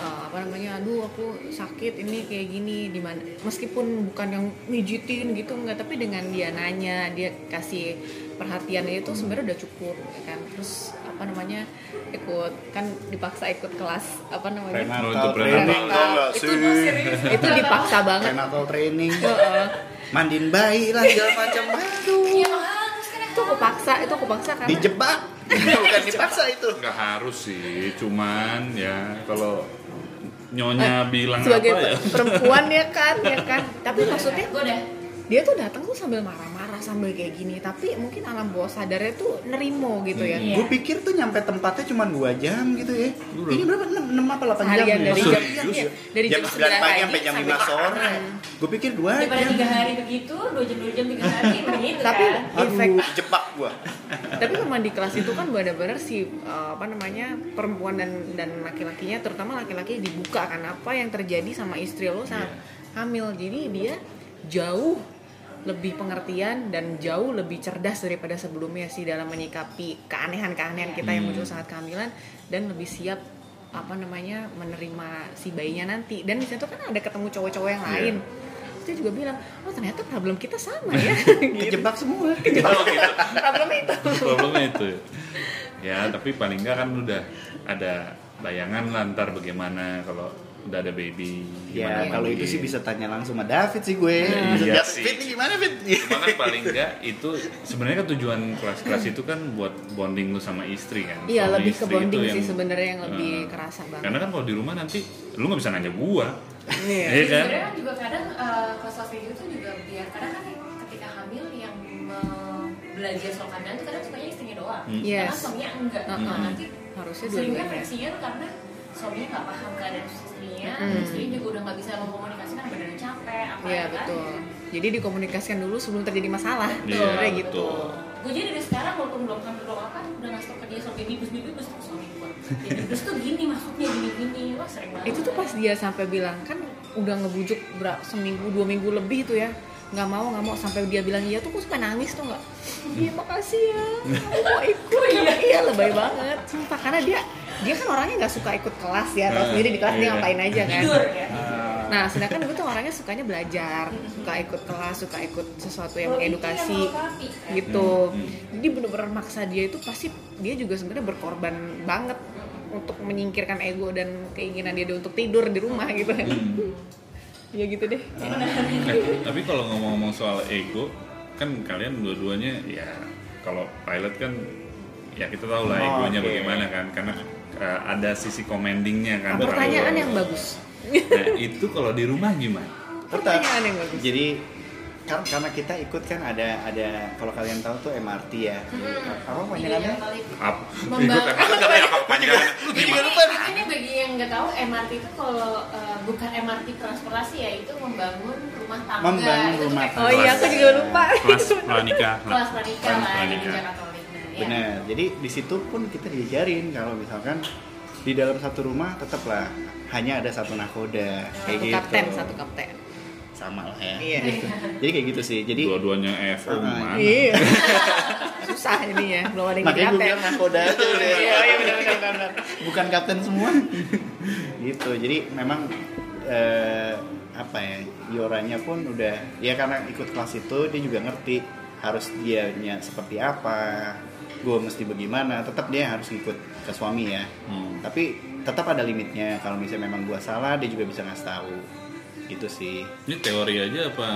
eh, apa namanya aduh aku sakit ini kayak gini di mana meskipun bukan yang mijitin gitu enggak tapi dengan dia nanya dia kasih perhatian itu sebenarnya udah cukup ya kan terus apa namanya ikut kan dipaksa ikut kelas apa namanya Prenatal Untuk training prenatal. itu itu dipaksa banget Prenatal training, Heeh. mandiin bayi lah segala macam. Aduh, Iya kan itu aku paksa itu aku paksa karena dijebak. Bukan dipaksa itu. nggak harus sih cuman ya kalau nyonya bilang sebagai apa ya? perempuan ya kan ya kan. Tapi maksudnya dia tuh datang tuh sambil marah-marah sambil kayak gini tapi mungkin alam bawah sadarnya tuh nerimo gitu ya Iya. Gue pikir tuh nyampe tempatnya cuma 2 jam gitu ya. Udah. Ini berapa? 6, 6 apa 8 jam? Seharian ya? dari jam- iya, dari jam jam 9 9 pagi sampai jam 5 sampai sore. Gue pikir 2 daripada jam. tiga hari begitu dua jam dua jam tiga hari begitu Tapi kan efek Aduh, jebak gua. tapi memang di kelas itu kan benar-benar si uh, apa namanya perempuan dan dan laki-lakinya terutama laki-laki dibuka kan apa yang terjadi sama istri lo saat hamil jadi dia jauh lebih pengertian dan jauh lebih cerdas daripada sebelumnya sih dalam menyikapi keanehan-keanehan kita yang Hmm. muncul saat kehamilan dan lebih siap apa namanya menerima si bayinya nanti dan di situ kan ada ketemu cowok-cowok yang Iya. lain dia juga bilang oh ternyata problem kita sama ya Kejebak semua. Oh, gitu. problemnya itu problemnya itu ya tapi paling nggak kan udah ada bayangan lah ntar bagaimana kalau udah ada baby Ya, gimana kalau itu sih bisa tanya langsung sama David sih gue. Bisa Iya David, sih. Fit, ini gimana Fit? Cuma kan paling enggak itu sebenarnya kan tujuan kelas-kelas itu kan buat bonding lu sama istri kan. Iya lebih ke bonding itu sih sebenarnya yang lebih Eh, kerasa banget. Karena kan kalau di rumah nanti lu nggak bisa nanya gua. Iya. Iya kan? sebenarnya kan juga kadang uh, kelas-kelas kayak gitu tuh juga biar kadang kan ketika hamil yang belajar soal kandang tuh kadang sukanya istrinya doang Hmm. karena Yes. suaminya enggak Uh-uh. Nah, nanti Harusnya seringnya dua-duanya. karena suaminya nggak paham keadaan istrinya Mm-mm. istrinya juga udah nggak bisa mengkomunikasikan badannya capek apa Iya ya kan betul. Jadi dikomunikasikan dulu sebelum terjadi masalah. Iya, gitu. betul. gue jadi dari sekarang walaupun belum hamil belum apa udah ngasih tau ke dia soal baby bus baby bus terus suami gue jadi bus tuh gini maksudnya gini gini wah sering banget Itu tuh pas dia sampai bilang kan udah ngebujuk berapa seminggu dua minggu lebih tuh ya nggak mau nggak mau. Sampai dia bilang iya tuh gue suka nangis tuh nggak? Iya makasih ya. Aku mau ikut. Iya. Iya lebay banget. Sumpah karena dia dia kan orangnya nggak suka ikut kelas ya terus Ah, sendiri di kelas dia iya. ngapain aja kan. Ya. Nah, sedangkan gue tuh orangnya sukanya belajar, suka ikut kelas, suka ikut sesuatu yang mengedukasi kan? gitu. Hmm, Jadi bener-bener maksa dia itu pasti dia juga sebenarnya berkorban banget untuk menyingkirkan ego dan keinginan dia untuk tidur di rumah gitu. Kan. Ya gitu deh. Eh, tapi kalau ngomong-ngomong soal ego, kan kalian dua-duanya ya kalau pilot kan ya kita tahu lah Oh, egonya oke. bagaimana kan karena eh, ada sisi commandingnya kan. Nah, pertanyaan Kalau- yang bagus. Nah itu kalau di rumah gimana? Tetap. Pertanyaan yang bagus. Jadi kan karena kita ikut kan ada ada kalau kalian tahu tuh MRT ya. Apa Iya, panjangannya? paling Apa? Ikut apa katanya apa kepanjangan? Gue juga lupa nih. Ini bagi yang nggak tahu MRT itu kalau uh, bukan MRT transportasi ya itu membangun rumah tangga. Membangun rumah kayak Oh iya, aku juga lupa. Kelas pranikah. Kelas pranikah Kelas lah di Katolik. Nah, ya. Benar. Jadi di situ pun kita diajarin kalau misalkan di dalam satu rumah tetaplah hanya ada satu nakoda kayak Satu gitu. kapten, satu kapten. Sama lah ya. Iya. Jadi kayak gitu sih. Jadi Dua-duanya FO Ah, mana? Iya. Susah ini ya, belum ada yang makanya gue kapten. bilang aja. Iya, iya benar benar benar. bukan kapten semua gitu jadi memang eh, apa ya Yoranya pun udah ya karena ikut kelas itu dia juga ngerti harus dianya seperti apa gue mesti bagaimana tetap dia harus ikut ke suami ya Hmm. tapi tetap ada limitnya kalau misalnya memang gue salah dia juga bisa ngasih tahu gitu sih Ini teori aja apa?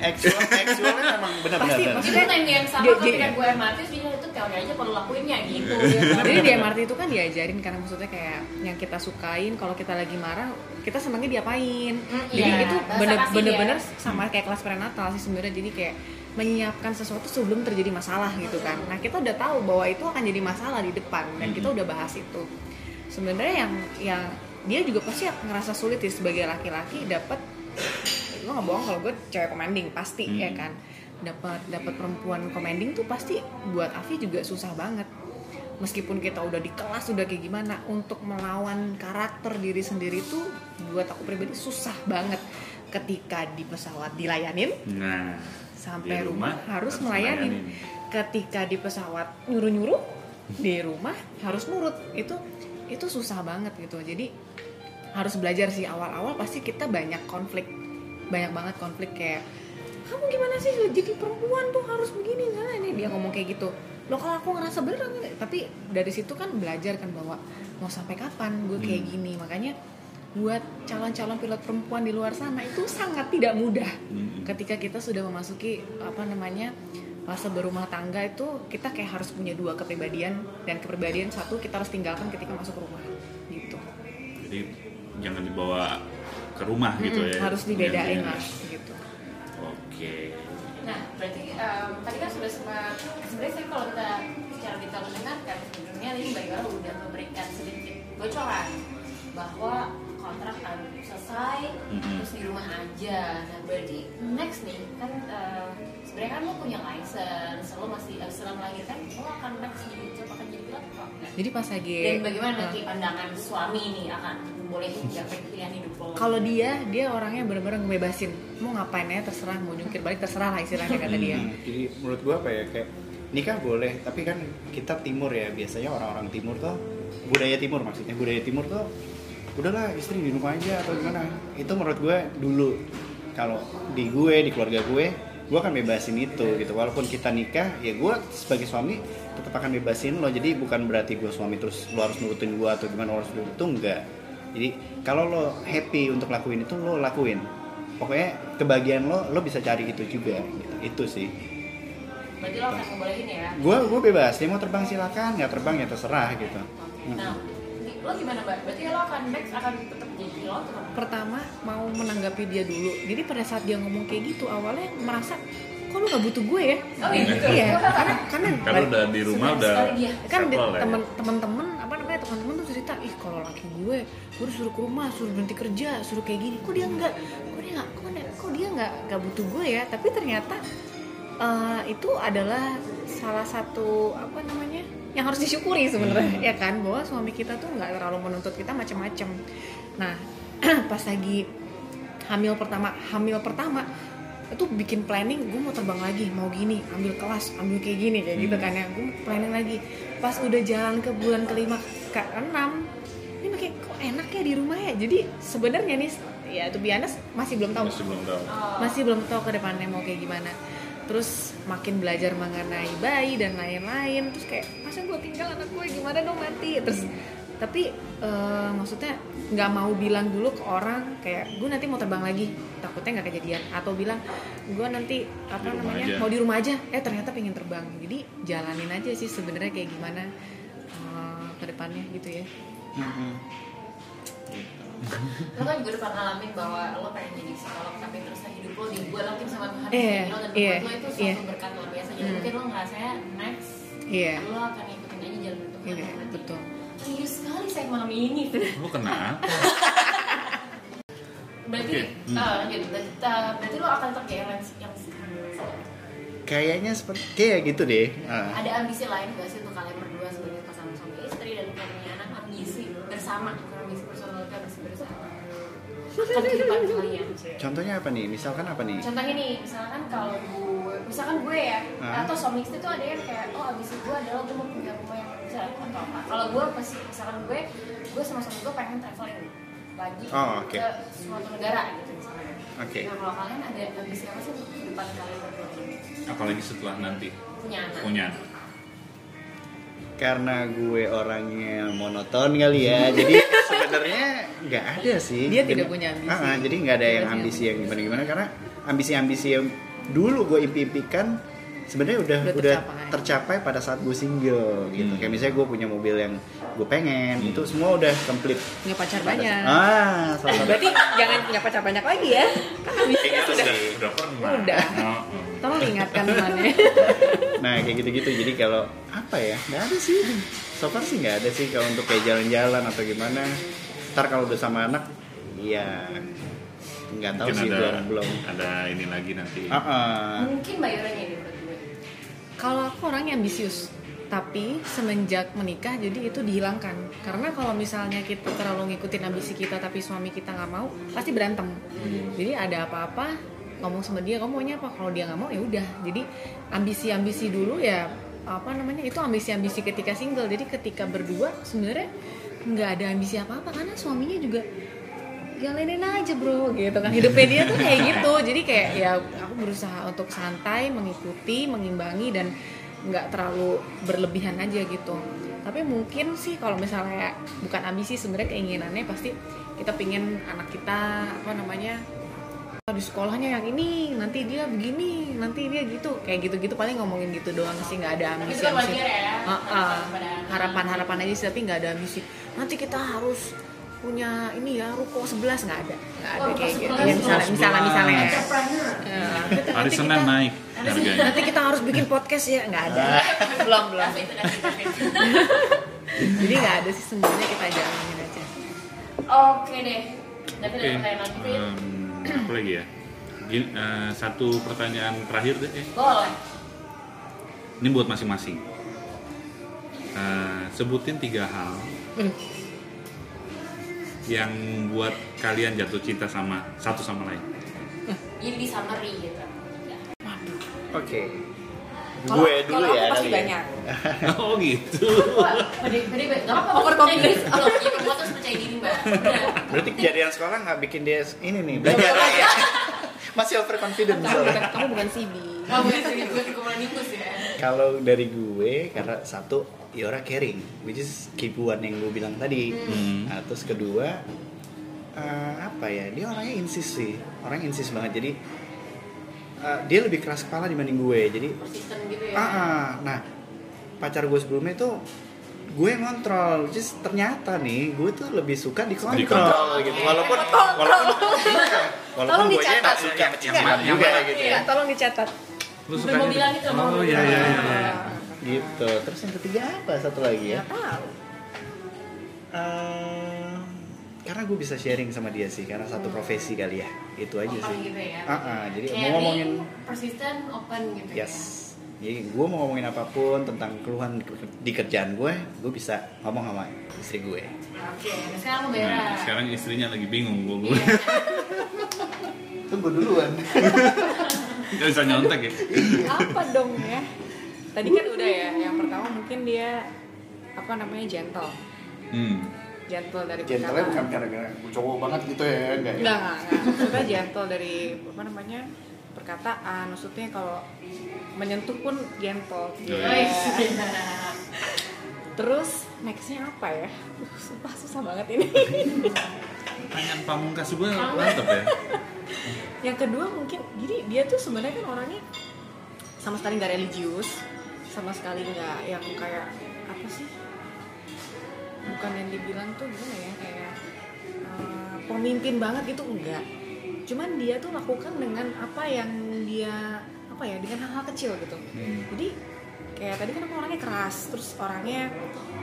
actual actualnya memang benar-benar Pasti, benar. pasti. Itu yang yang sama ketika dia- gue MRT terus dia itu teori aja perlu lakuinnya gitu. Iya. ya? Jadi di MRT itu kan diajarin karena maksudnya kayak yang kita sukain kalau kita lagi marah kita senangnya diapain. Mm, Jadi iya, itu bener-bener ya. sama kayak kelas prenatal sih sebenarnya jadi kayak menyiapkan sesuatu sebelum terjadi masalah gitu kan. Nah kita udah tahu bahwa itu akan jadi masalah di depan dan kita udah bahas itu. Sebenarnya yang yang dia juga pasti ngerasa sulit ya sebagai laki-laki dapat gue nggak bohong kalau gue cewek commanding pasti Hmm. ya kan? Dapat dapat perempuan commanding tuh pasti buat Avi juga susah banget. Meskipun kita udah di kelas udah kayak gimana untuk melawan karakter diri sendiri tuh buat aku pribadi susah banget. Ketika di pesawat dilayanin Nah, sampai di rumah, harus melayanin. ketika di pesawat nyuruh-nyuruh di rumah harus nurut. Itu itu susah banget gitu jadi harus belajar sih awal-awal pasti kita banyak konflik banyak banget konflik kayak kamu gimana sih jadi perempuan tuh harus begini nah ini dia ngomong kayak gitu lo kalau aku ngerasa bener nggak?" tapi dari situ kan belajar kan bahwa mau sampai kapan gue kayak Hmm. gini makanya buat calon-calon pilot perempuan di luar sana itu sangat tidak mudah Hmm. ketika kita sudah memasuki apa namanya fase berumah tangga itu kita kayak harus punya dua kepribadian dan kepribadian satu kita harus tinggalkan ketika masuk rumah gitu Jadi jangan dibawa ke rumah gitu Mm-mm, ya. harus dibedain lah gitu Oke. Nah, berarti em, tadi kan sudah sempat sebenarnya saya kalau kita secara detail mendengarkan sebelumnya tadi Mbak udah memberikan sedikit bocoran bahwa kontrak akan selesai Mhm. terus di rumah aja. Nah, berarti next nih kan eh, sebenarnya kan lo punya license, lo masih eh, setelah melahirkan lo akan next jadi job akan jadi pilot apa enggak? jadi pas lagi Dan bagaimana nanti pandangan suami nih akan boleh nggak pilihan hidup lo? kalau dia dia orangnya bener-bener ngebebasin. Mau ngapain ya terserah mau jungkir balik terserah lah istilahnya kata dia. Hmm, jadi menurut gua apa ya kayak nikah boleh tapi kan kita timur ya biasanya orang-orang timur tuh budaya timur maksudnya budaya timur tuh udahlah istri di rumah aja atau gimana. Itu menurut gue dulu. Kalau di gue di keluarga gue gue akan bebasin itu gitu. Walaupun kita nikah ya gue sebagai suami tetap akan bebasin lo. Jadi bukan berarti gue suami terus lo harus nurutin gue atau gimana lo harus nurutin itu enggak. Jadi kalau lo happy untuk lakuin itu lo lakuin. Pokoknya kebahagiaan lo lo bisa cari itu juga gitu. itu sih. Berarti lo akan ya? gue gue bebas. Dia mau terbang silakan nggak terbang ya terserah gitu. Nah, lo gimana mbak? Berarti lo akan next akan tetap jadi pilot atau pertama mau menanggapi dia dulu jadi pada saat dia ngomong kayak gitu awalnya merasa kok lu nggak butuh gue ya Oh gitu. iya karena karena Kalau udah di rumah udah kan ya. temen temen-temen apa namanya teman-teman tuh cerita ih kalau laki gue gue disuruh ke rumah suruh berhenti kerja suruh kayak gini kok dia nggak kok dia nggak kok, dia- kok dia nggak nggak butuh gue ya tapi ternyata eh, itu adalah salah satu apa namanya yang harus disyukuri sebenarnya ya kan? Bahwa suami kita tuh nggak terlalu menuntut kita macam-macam nah pas lagi hamil pertama hamil pertama itu bikin planning gue mau terbang lagi mau gini ambil kelas ambil kayak gini kayak gitu kan ya. Gue planning lagi. Pas udah jalan ke bulan kelima ke enam ini makin kok enak ya di rumah ya? Jadi sebenarnya nih ya tuh biasa masih belum tahu. Masih belum tahu. Masih belum tahu ke depannya mau kayak gimana terus makin belajar mengenai bayi dan lain-lain. Terus kayak masa gue tinggal anak gue gimana dong nanti terus tapi eh, maksudnya nggak mau bilang dulu ke orang kayak gue nanti mau terbang lagi. Takutnya nggak kejadian. Atau bilang gue nanti apa Di namanya aja. mau di rumah aja. Eh ternyata pengen terbang. Jadi jalanin aja sih sebenarnya kayak gimana eh, ke depannya gitu ya Lo kan juga udah pernah ngalamin bahwa lo pengen jadi psikolog tapi terus hidup lo digolakin sama Tuhan Iya, lo dan iya, buat lo itu suatu iya. berkat luar biasa. Jadi Hmm. mungkin lo ngerasanya next iya lo akan ikutin aja jalan Tuhan. iya betul Serius sekali saya malam ini. Lu kenapa? Berarti, Oke, hmm. ah, lanjut. Berarti, ah, berarti lo akan tetap kayak yang yang kayaknya seperti kayak gitu deh Ah. ada ambisi lain gak sih untuk kalian berdua sebagai pasangan suami istri dan punya anak ambisi bersama akan kehidupan kalian contohnya apa nih? Misalkan apa nih? Contohnya nih misalkan kalau gue misalkan gue ya Hah? atau suami istri tuh ada yang kayak oh ambisi gue adalah gue mau punya rumah yang besar atau apa. Kalau gue pasti misalkan gue gue sama suami gue pengen traveling lagi Oh, oke. ke suatu negara gitu misalnya. Oke. nah kalau kalian ada ambisi apa sih untuk kehidupan kalian? Berdua Apalagi setelah nanti? Punya anak. Punya anak. Karena gue orangnya monoton kali ya jadi sebenarnya nggak ada sih Dia tidak punya ambisi. Ah, ah, jadi nggak ada yang ambisi yang gimana gimana karena ambisi-ambisi yang dulu gue impi-impikan sebenarnya udah Udah udah tercapai. tercapai pada saat gue single gitu Hmm. kayak misalnya gue punya mobil yang gue pengen Hmm. itu semua udah komplit punya pacar banyak ah salah berarti jangan punya pacar banyak lagi ya kan ambisinya sudah. Udah pernah. Udah. Tolong ingatkan temannya nah kayak gitu-gitu. Jadi kalau apa ya? Nggak ada sih. So far sih nggak ada sih kalau untuk kayak jalan-jalan atau gimana. Ntar kalau udah sama anak iya. Nggak tahu Mungkin sih ada belum belum. ada ini lagi nanti. Ah, ah. mungkin bayarannya gue kalau aku orangnya ambisius tapi semenjak menikah jadi itu dihilangkan. Karena kalau misalnya kita terlalu ngikutin ambisi kita tapi suami kita nggak mau pasti berantem. Jadi ada apa-apa ngomong sama dia kamu maunya apa? Kalau dia nggak mau ya udah. Jadi ambisi-ambisi dulu ya apa namanya itu ambisi-ambisi ketika single. Jadi ketika berdua sebenarnya nggak ada ambisi apa apa karena suaminya juga jalanin aja bro gitu kan. Hidupnya dia tuh kayak gitu. Jadi kayak ya aku berusaha untuk santai mengikuti mengimbangi dan nggak terlalu berlebihan aja gitu. Tapi mungkin sih kalau misalnya bukan ambisi sebenarnya keinginannya pasti kita pingin anak kita apa namanya "Oh, di sekolahnya yang ini nanti dia begini nanti dia gitu. Kayak gitu-gitu paling ngomongin gitu doang sih nggak ada Tapi ambisi itu ambisi. wajar ya. Ah, harapan-harapan aja sih tapi nggak ada ambisi. Nanti kita harus punya ini ya ruko 11 nggak ada. Nggak ada Oh, kayak gitu. 11. ya, misalnya misalnya. Misalnya ya. Ya, Hari nanti Senin kita- naik harganya. nanti kita harus bikin podcast ya nggak ada. Belum belum. Jadi nggak ada sih semuanya kita jalanin aja. Oke deh. Ada pertanyaan lagi? Apa lagi ya? Gini, eh, satu pertanyaan terakhir deh. eh. Boleh. Ini buat masing-masing. Eh, sebutin tiga hal yang buat kalian jatuh cinta sama satu sama lain. Jadi di summary gitu. Ya. Oke. Gue dulu ya. aku pasti kali ya. banyak oh gitu. Wah, pede, pede, pede. Gak apa-apa, Over percaya diri. confidence. Kalau perempuan terus percaya diri, Mbak. Berarti kejadian sekolah nggak bikin dia ini nih belajar ya. Masih overconfident kamu bukan kamu bukan CB Kamu yang sering gue di komunikus ya. Kalau dari gue karena satu Yora caring, which is keepuan yang gue bilang tadi. Hmm. Nah, terus kedua eh, apa ya? Dia orangnya insist sih, orangnya insist banget. Jadi eh, dia lebih keras kepala dibanding gue. Jadi Persisten gitu ya. ah, ah. nah pacar gue sebelumnya itu gue yang ngontrol, which is ternyata nih gue tuh lebih suka dikontrol, Dikontrol. gitu. Walaupun walaupun walaupun gue dicatat. nggak suka Yang mana- juga gitu Iya. ya. tolong dicatat Lu Sampai mau bilang itu, mau Oh iya iya iya. iya. Gitu. Terus yang ketiga apa satu lagi ya? tahu Eh, karena gue bisa sharing sama dia sih karena satu profesi kali ya itu aja Open sih gitu ya. Ah, ah, jadi Caring, mau ngomongin persisten, open gitu yes ya. jadi gue mau ngomongin apa pun tentang keluhan di kerjaan gue gue bisa ngomong sama istri gue Oke, nah sekarang beres. Nah, sekarang istrinya lagi bingung gue. Iya. tunggu duluan Gak bisa nyontek ya. apa dong ya tadi kan udah ya yang pertama mungkin dia apa namanya gentle Hmm. Gentle dari gentle perkataan. bukan karena cowok banget gitu ya enggak ya Enggak, enggak, enggak. Maksudnya gentle dari apa namanya perkataan. Maksudnya kalau menyentuh pun gentle. Oh, iya. iya. Terus nextnya apa ya? Uh, Sumpah susah banget ini. Pertanyaan pamungkas gue mantep ya. Yang kedua mungkin, jadi dia tuh sebenarnya kan orangnya sama sekali nggak religius, sama sekali nggak yang kayak apa sih? Bukan yang dibilang tuh gimana ya kayak eh, pemimpin banget gitu enggak. Cuman dia tuh lakukan dengan apa yang dia apa ya dengan hal-hal kecil gitu. Hmm. Jadi kayak tadi kan aku orangnya keras, terus orangnya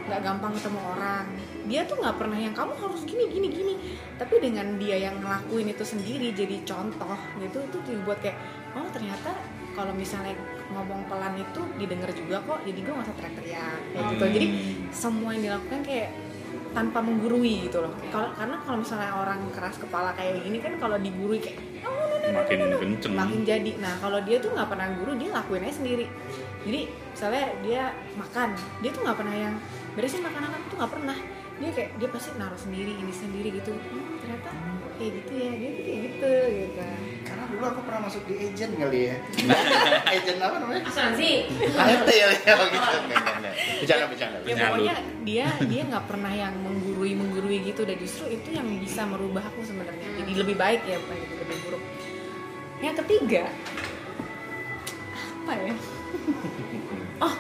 nggak gampang ketemu orang. Dia tuh nggak pernah yang kamu harus gini gini gini. Tapi dengan dia yang ngelakuin itu sendiri jadi contoh gitu itu dibuat kayak oh ternyata kalau misalnya ngomong pelan itu didengar juga kok. Jadi gue nggak usah teriak-teriak kayak gitu. Hmm. Jadi semua yang dilakukan kayak tanpa menggurui gitu loh. Kalau karena kalau misalnya orang keras kepala kayak gini kan kalau digurui kayak oh, no, no, no, no, Makin no, no." kenceng. makin jadi. Nah kalau dia tuh nggak pernah guru dia lakuin aja sendiri. Jadi misalnya dia makan, dia tuh nggak pernah yang beresin makanan tuh nggak pernah. Dia kayak dia pasti naruh sendiri ini sendiri gitu. Hmm, ternyata kayak gitu ya dia tuh kayak gitu gitu. Dulu aku pernah masuk di agent kali ya agent apa namanya Asuransi. AFT ya ya gitu bercanda bercanda Ya pokoknya dia dia nggak pernah yang menggurui menggurui gitu dan justru itu yang bisa merubah aku sebenarnya. Jadi lebih baik ya bukan jadi lebih buruk. Yang ketiga apa ya? Oh,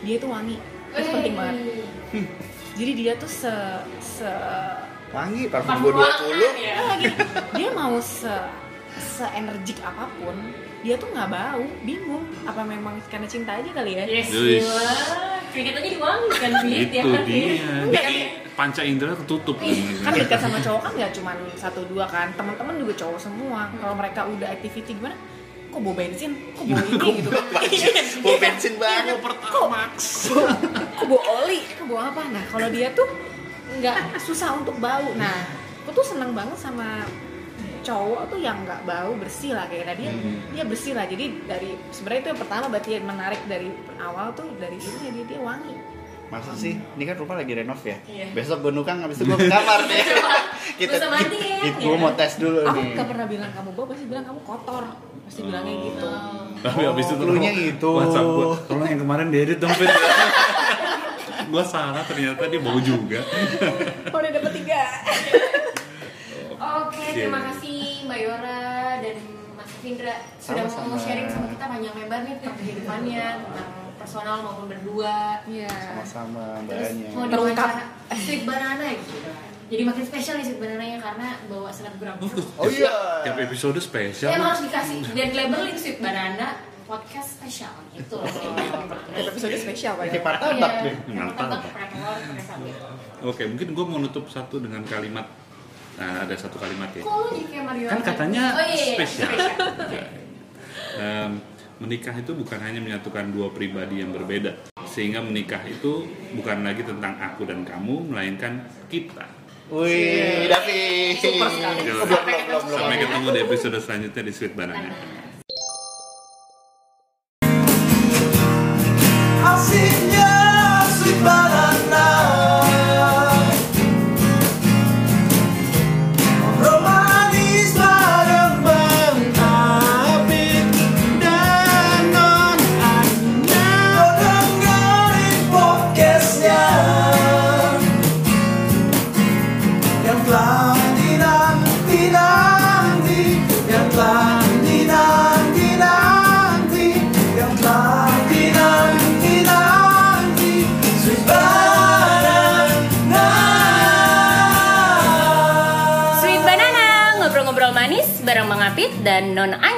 dia tuh wangi. Itu penting banget. Jadi dia tuh se se wangi parfum gue 20 ruangan ya. Lagi dia mau se se energik apa pun dia tuh nggak bau bingung apa memang karena cinta aja kali ya Yes, Yes. gila. Keringet aja diwangikan, Fit. Itu ya kan? dia. Panca indera ketutup. kan dekat sama cowok kan nggak cuma satu dua kan teman-teman juga cowok semua kalau mereka udah activity gimana kok bawa bensin kok bawa ini gitu kan Bawa bensin banget Pertamax. kok bawa oli kok bawa apa nah kalau dia tuh nggak susah untuk bau nah aku tuh seneng banget sama cowok tuh yang nggak bau bersih lah kayak tadi Hmm. dia bersih lah jadi dari sebenarnya itu yang pertama berarti yang menarik dari awal tuh dari ini dia dia wangi Masa sih? Ini kan rumah lagi renov ya? Iya. Besok gue nukang, habis itu gue ke kamar deh Kita, Gua sama Andi ya, gue ya. mau tes dulu Aku nih gak pernah bilang kamu bau, pasti bilang kamu kotor. Pasti bilangnya gitu. Tapi Oh, abis itu tolong gitu. WhatsApp gua, tolong yang kemarin diedit dong gua salah ternyata dia bau juga. Oh, udah dapet tiga. Oke, Iya. terima kasih Mbak Yora dan Mas Findra sudah mau sharing sama kita panjang lebar nih tentang kehidupannya, tentang personal maupun berdua. Iya. Sama-sama Terus mbaknya mau Terungkap. diwawancara Sweet Banana gitu. Jadi makin spesial nih Sweet Banananya karena bawa selebgram. Oh iya Tiap episode spesial. Ya, emang harus dikasih dan labelin Sweet Banana podcast spesial gitu loh. Episode spesial Pak. Kayak ya. martabak sabit. Oke, mungkin gua mau nutup satu dengan kalimat. Nah, ada satu kalimat ya. Kan katanya oh, iya, iya, spesial. spesial. Em, menikah itu bukan hanya menyatukan dua pribadi yang berbeda, sehingga menikah itu bukan lagi tentang aku dan kamu, melainkan kita. Wih, Davi Super sekali. Sampai ketemu di episode selanjutnya di Sweet Banana. Dan Non.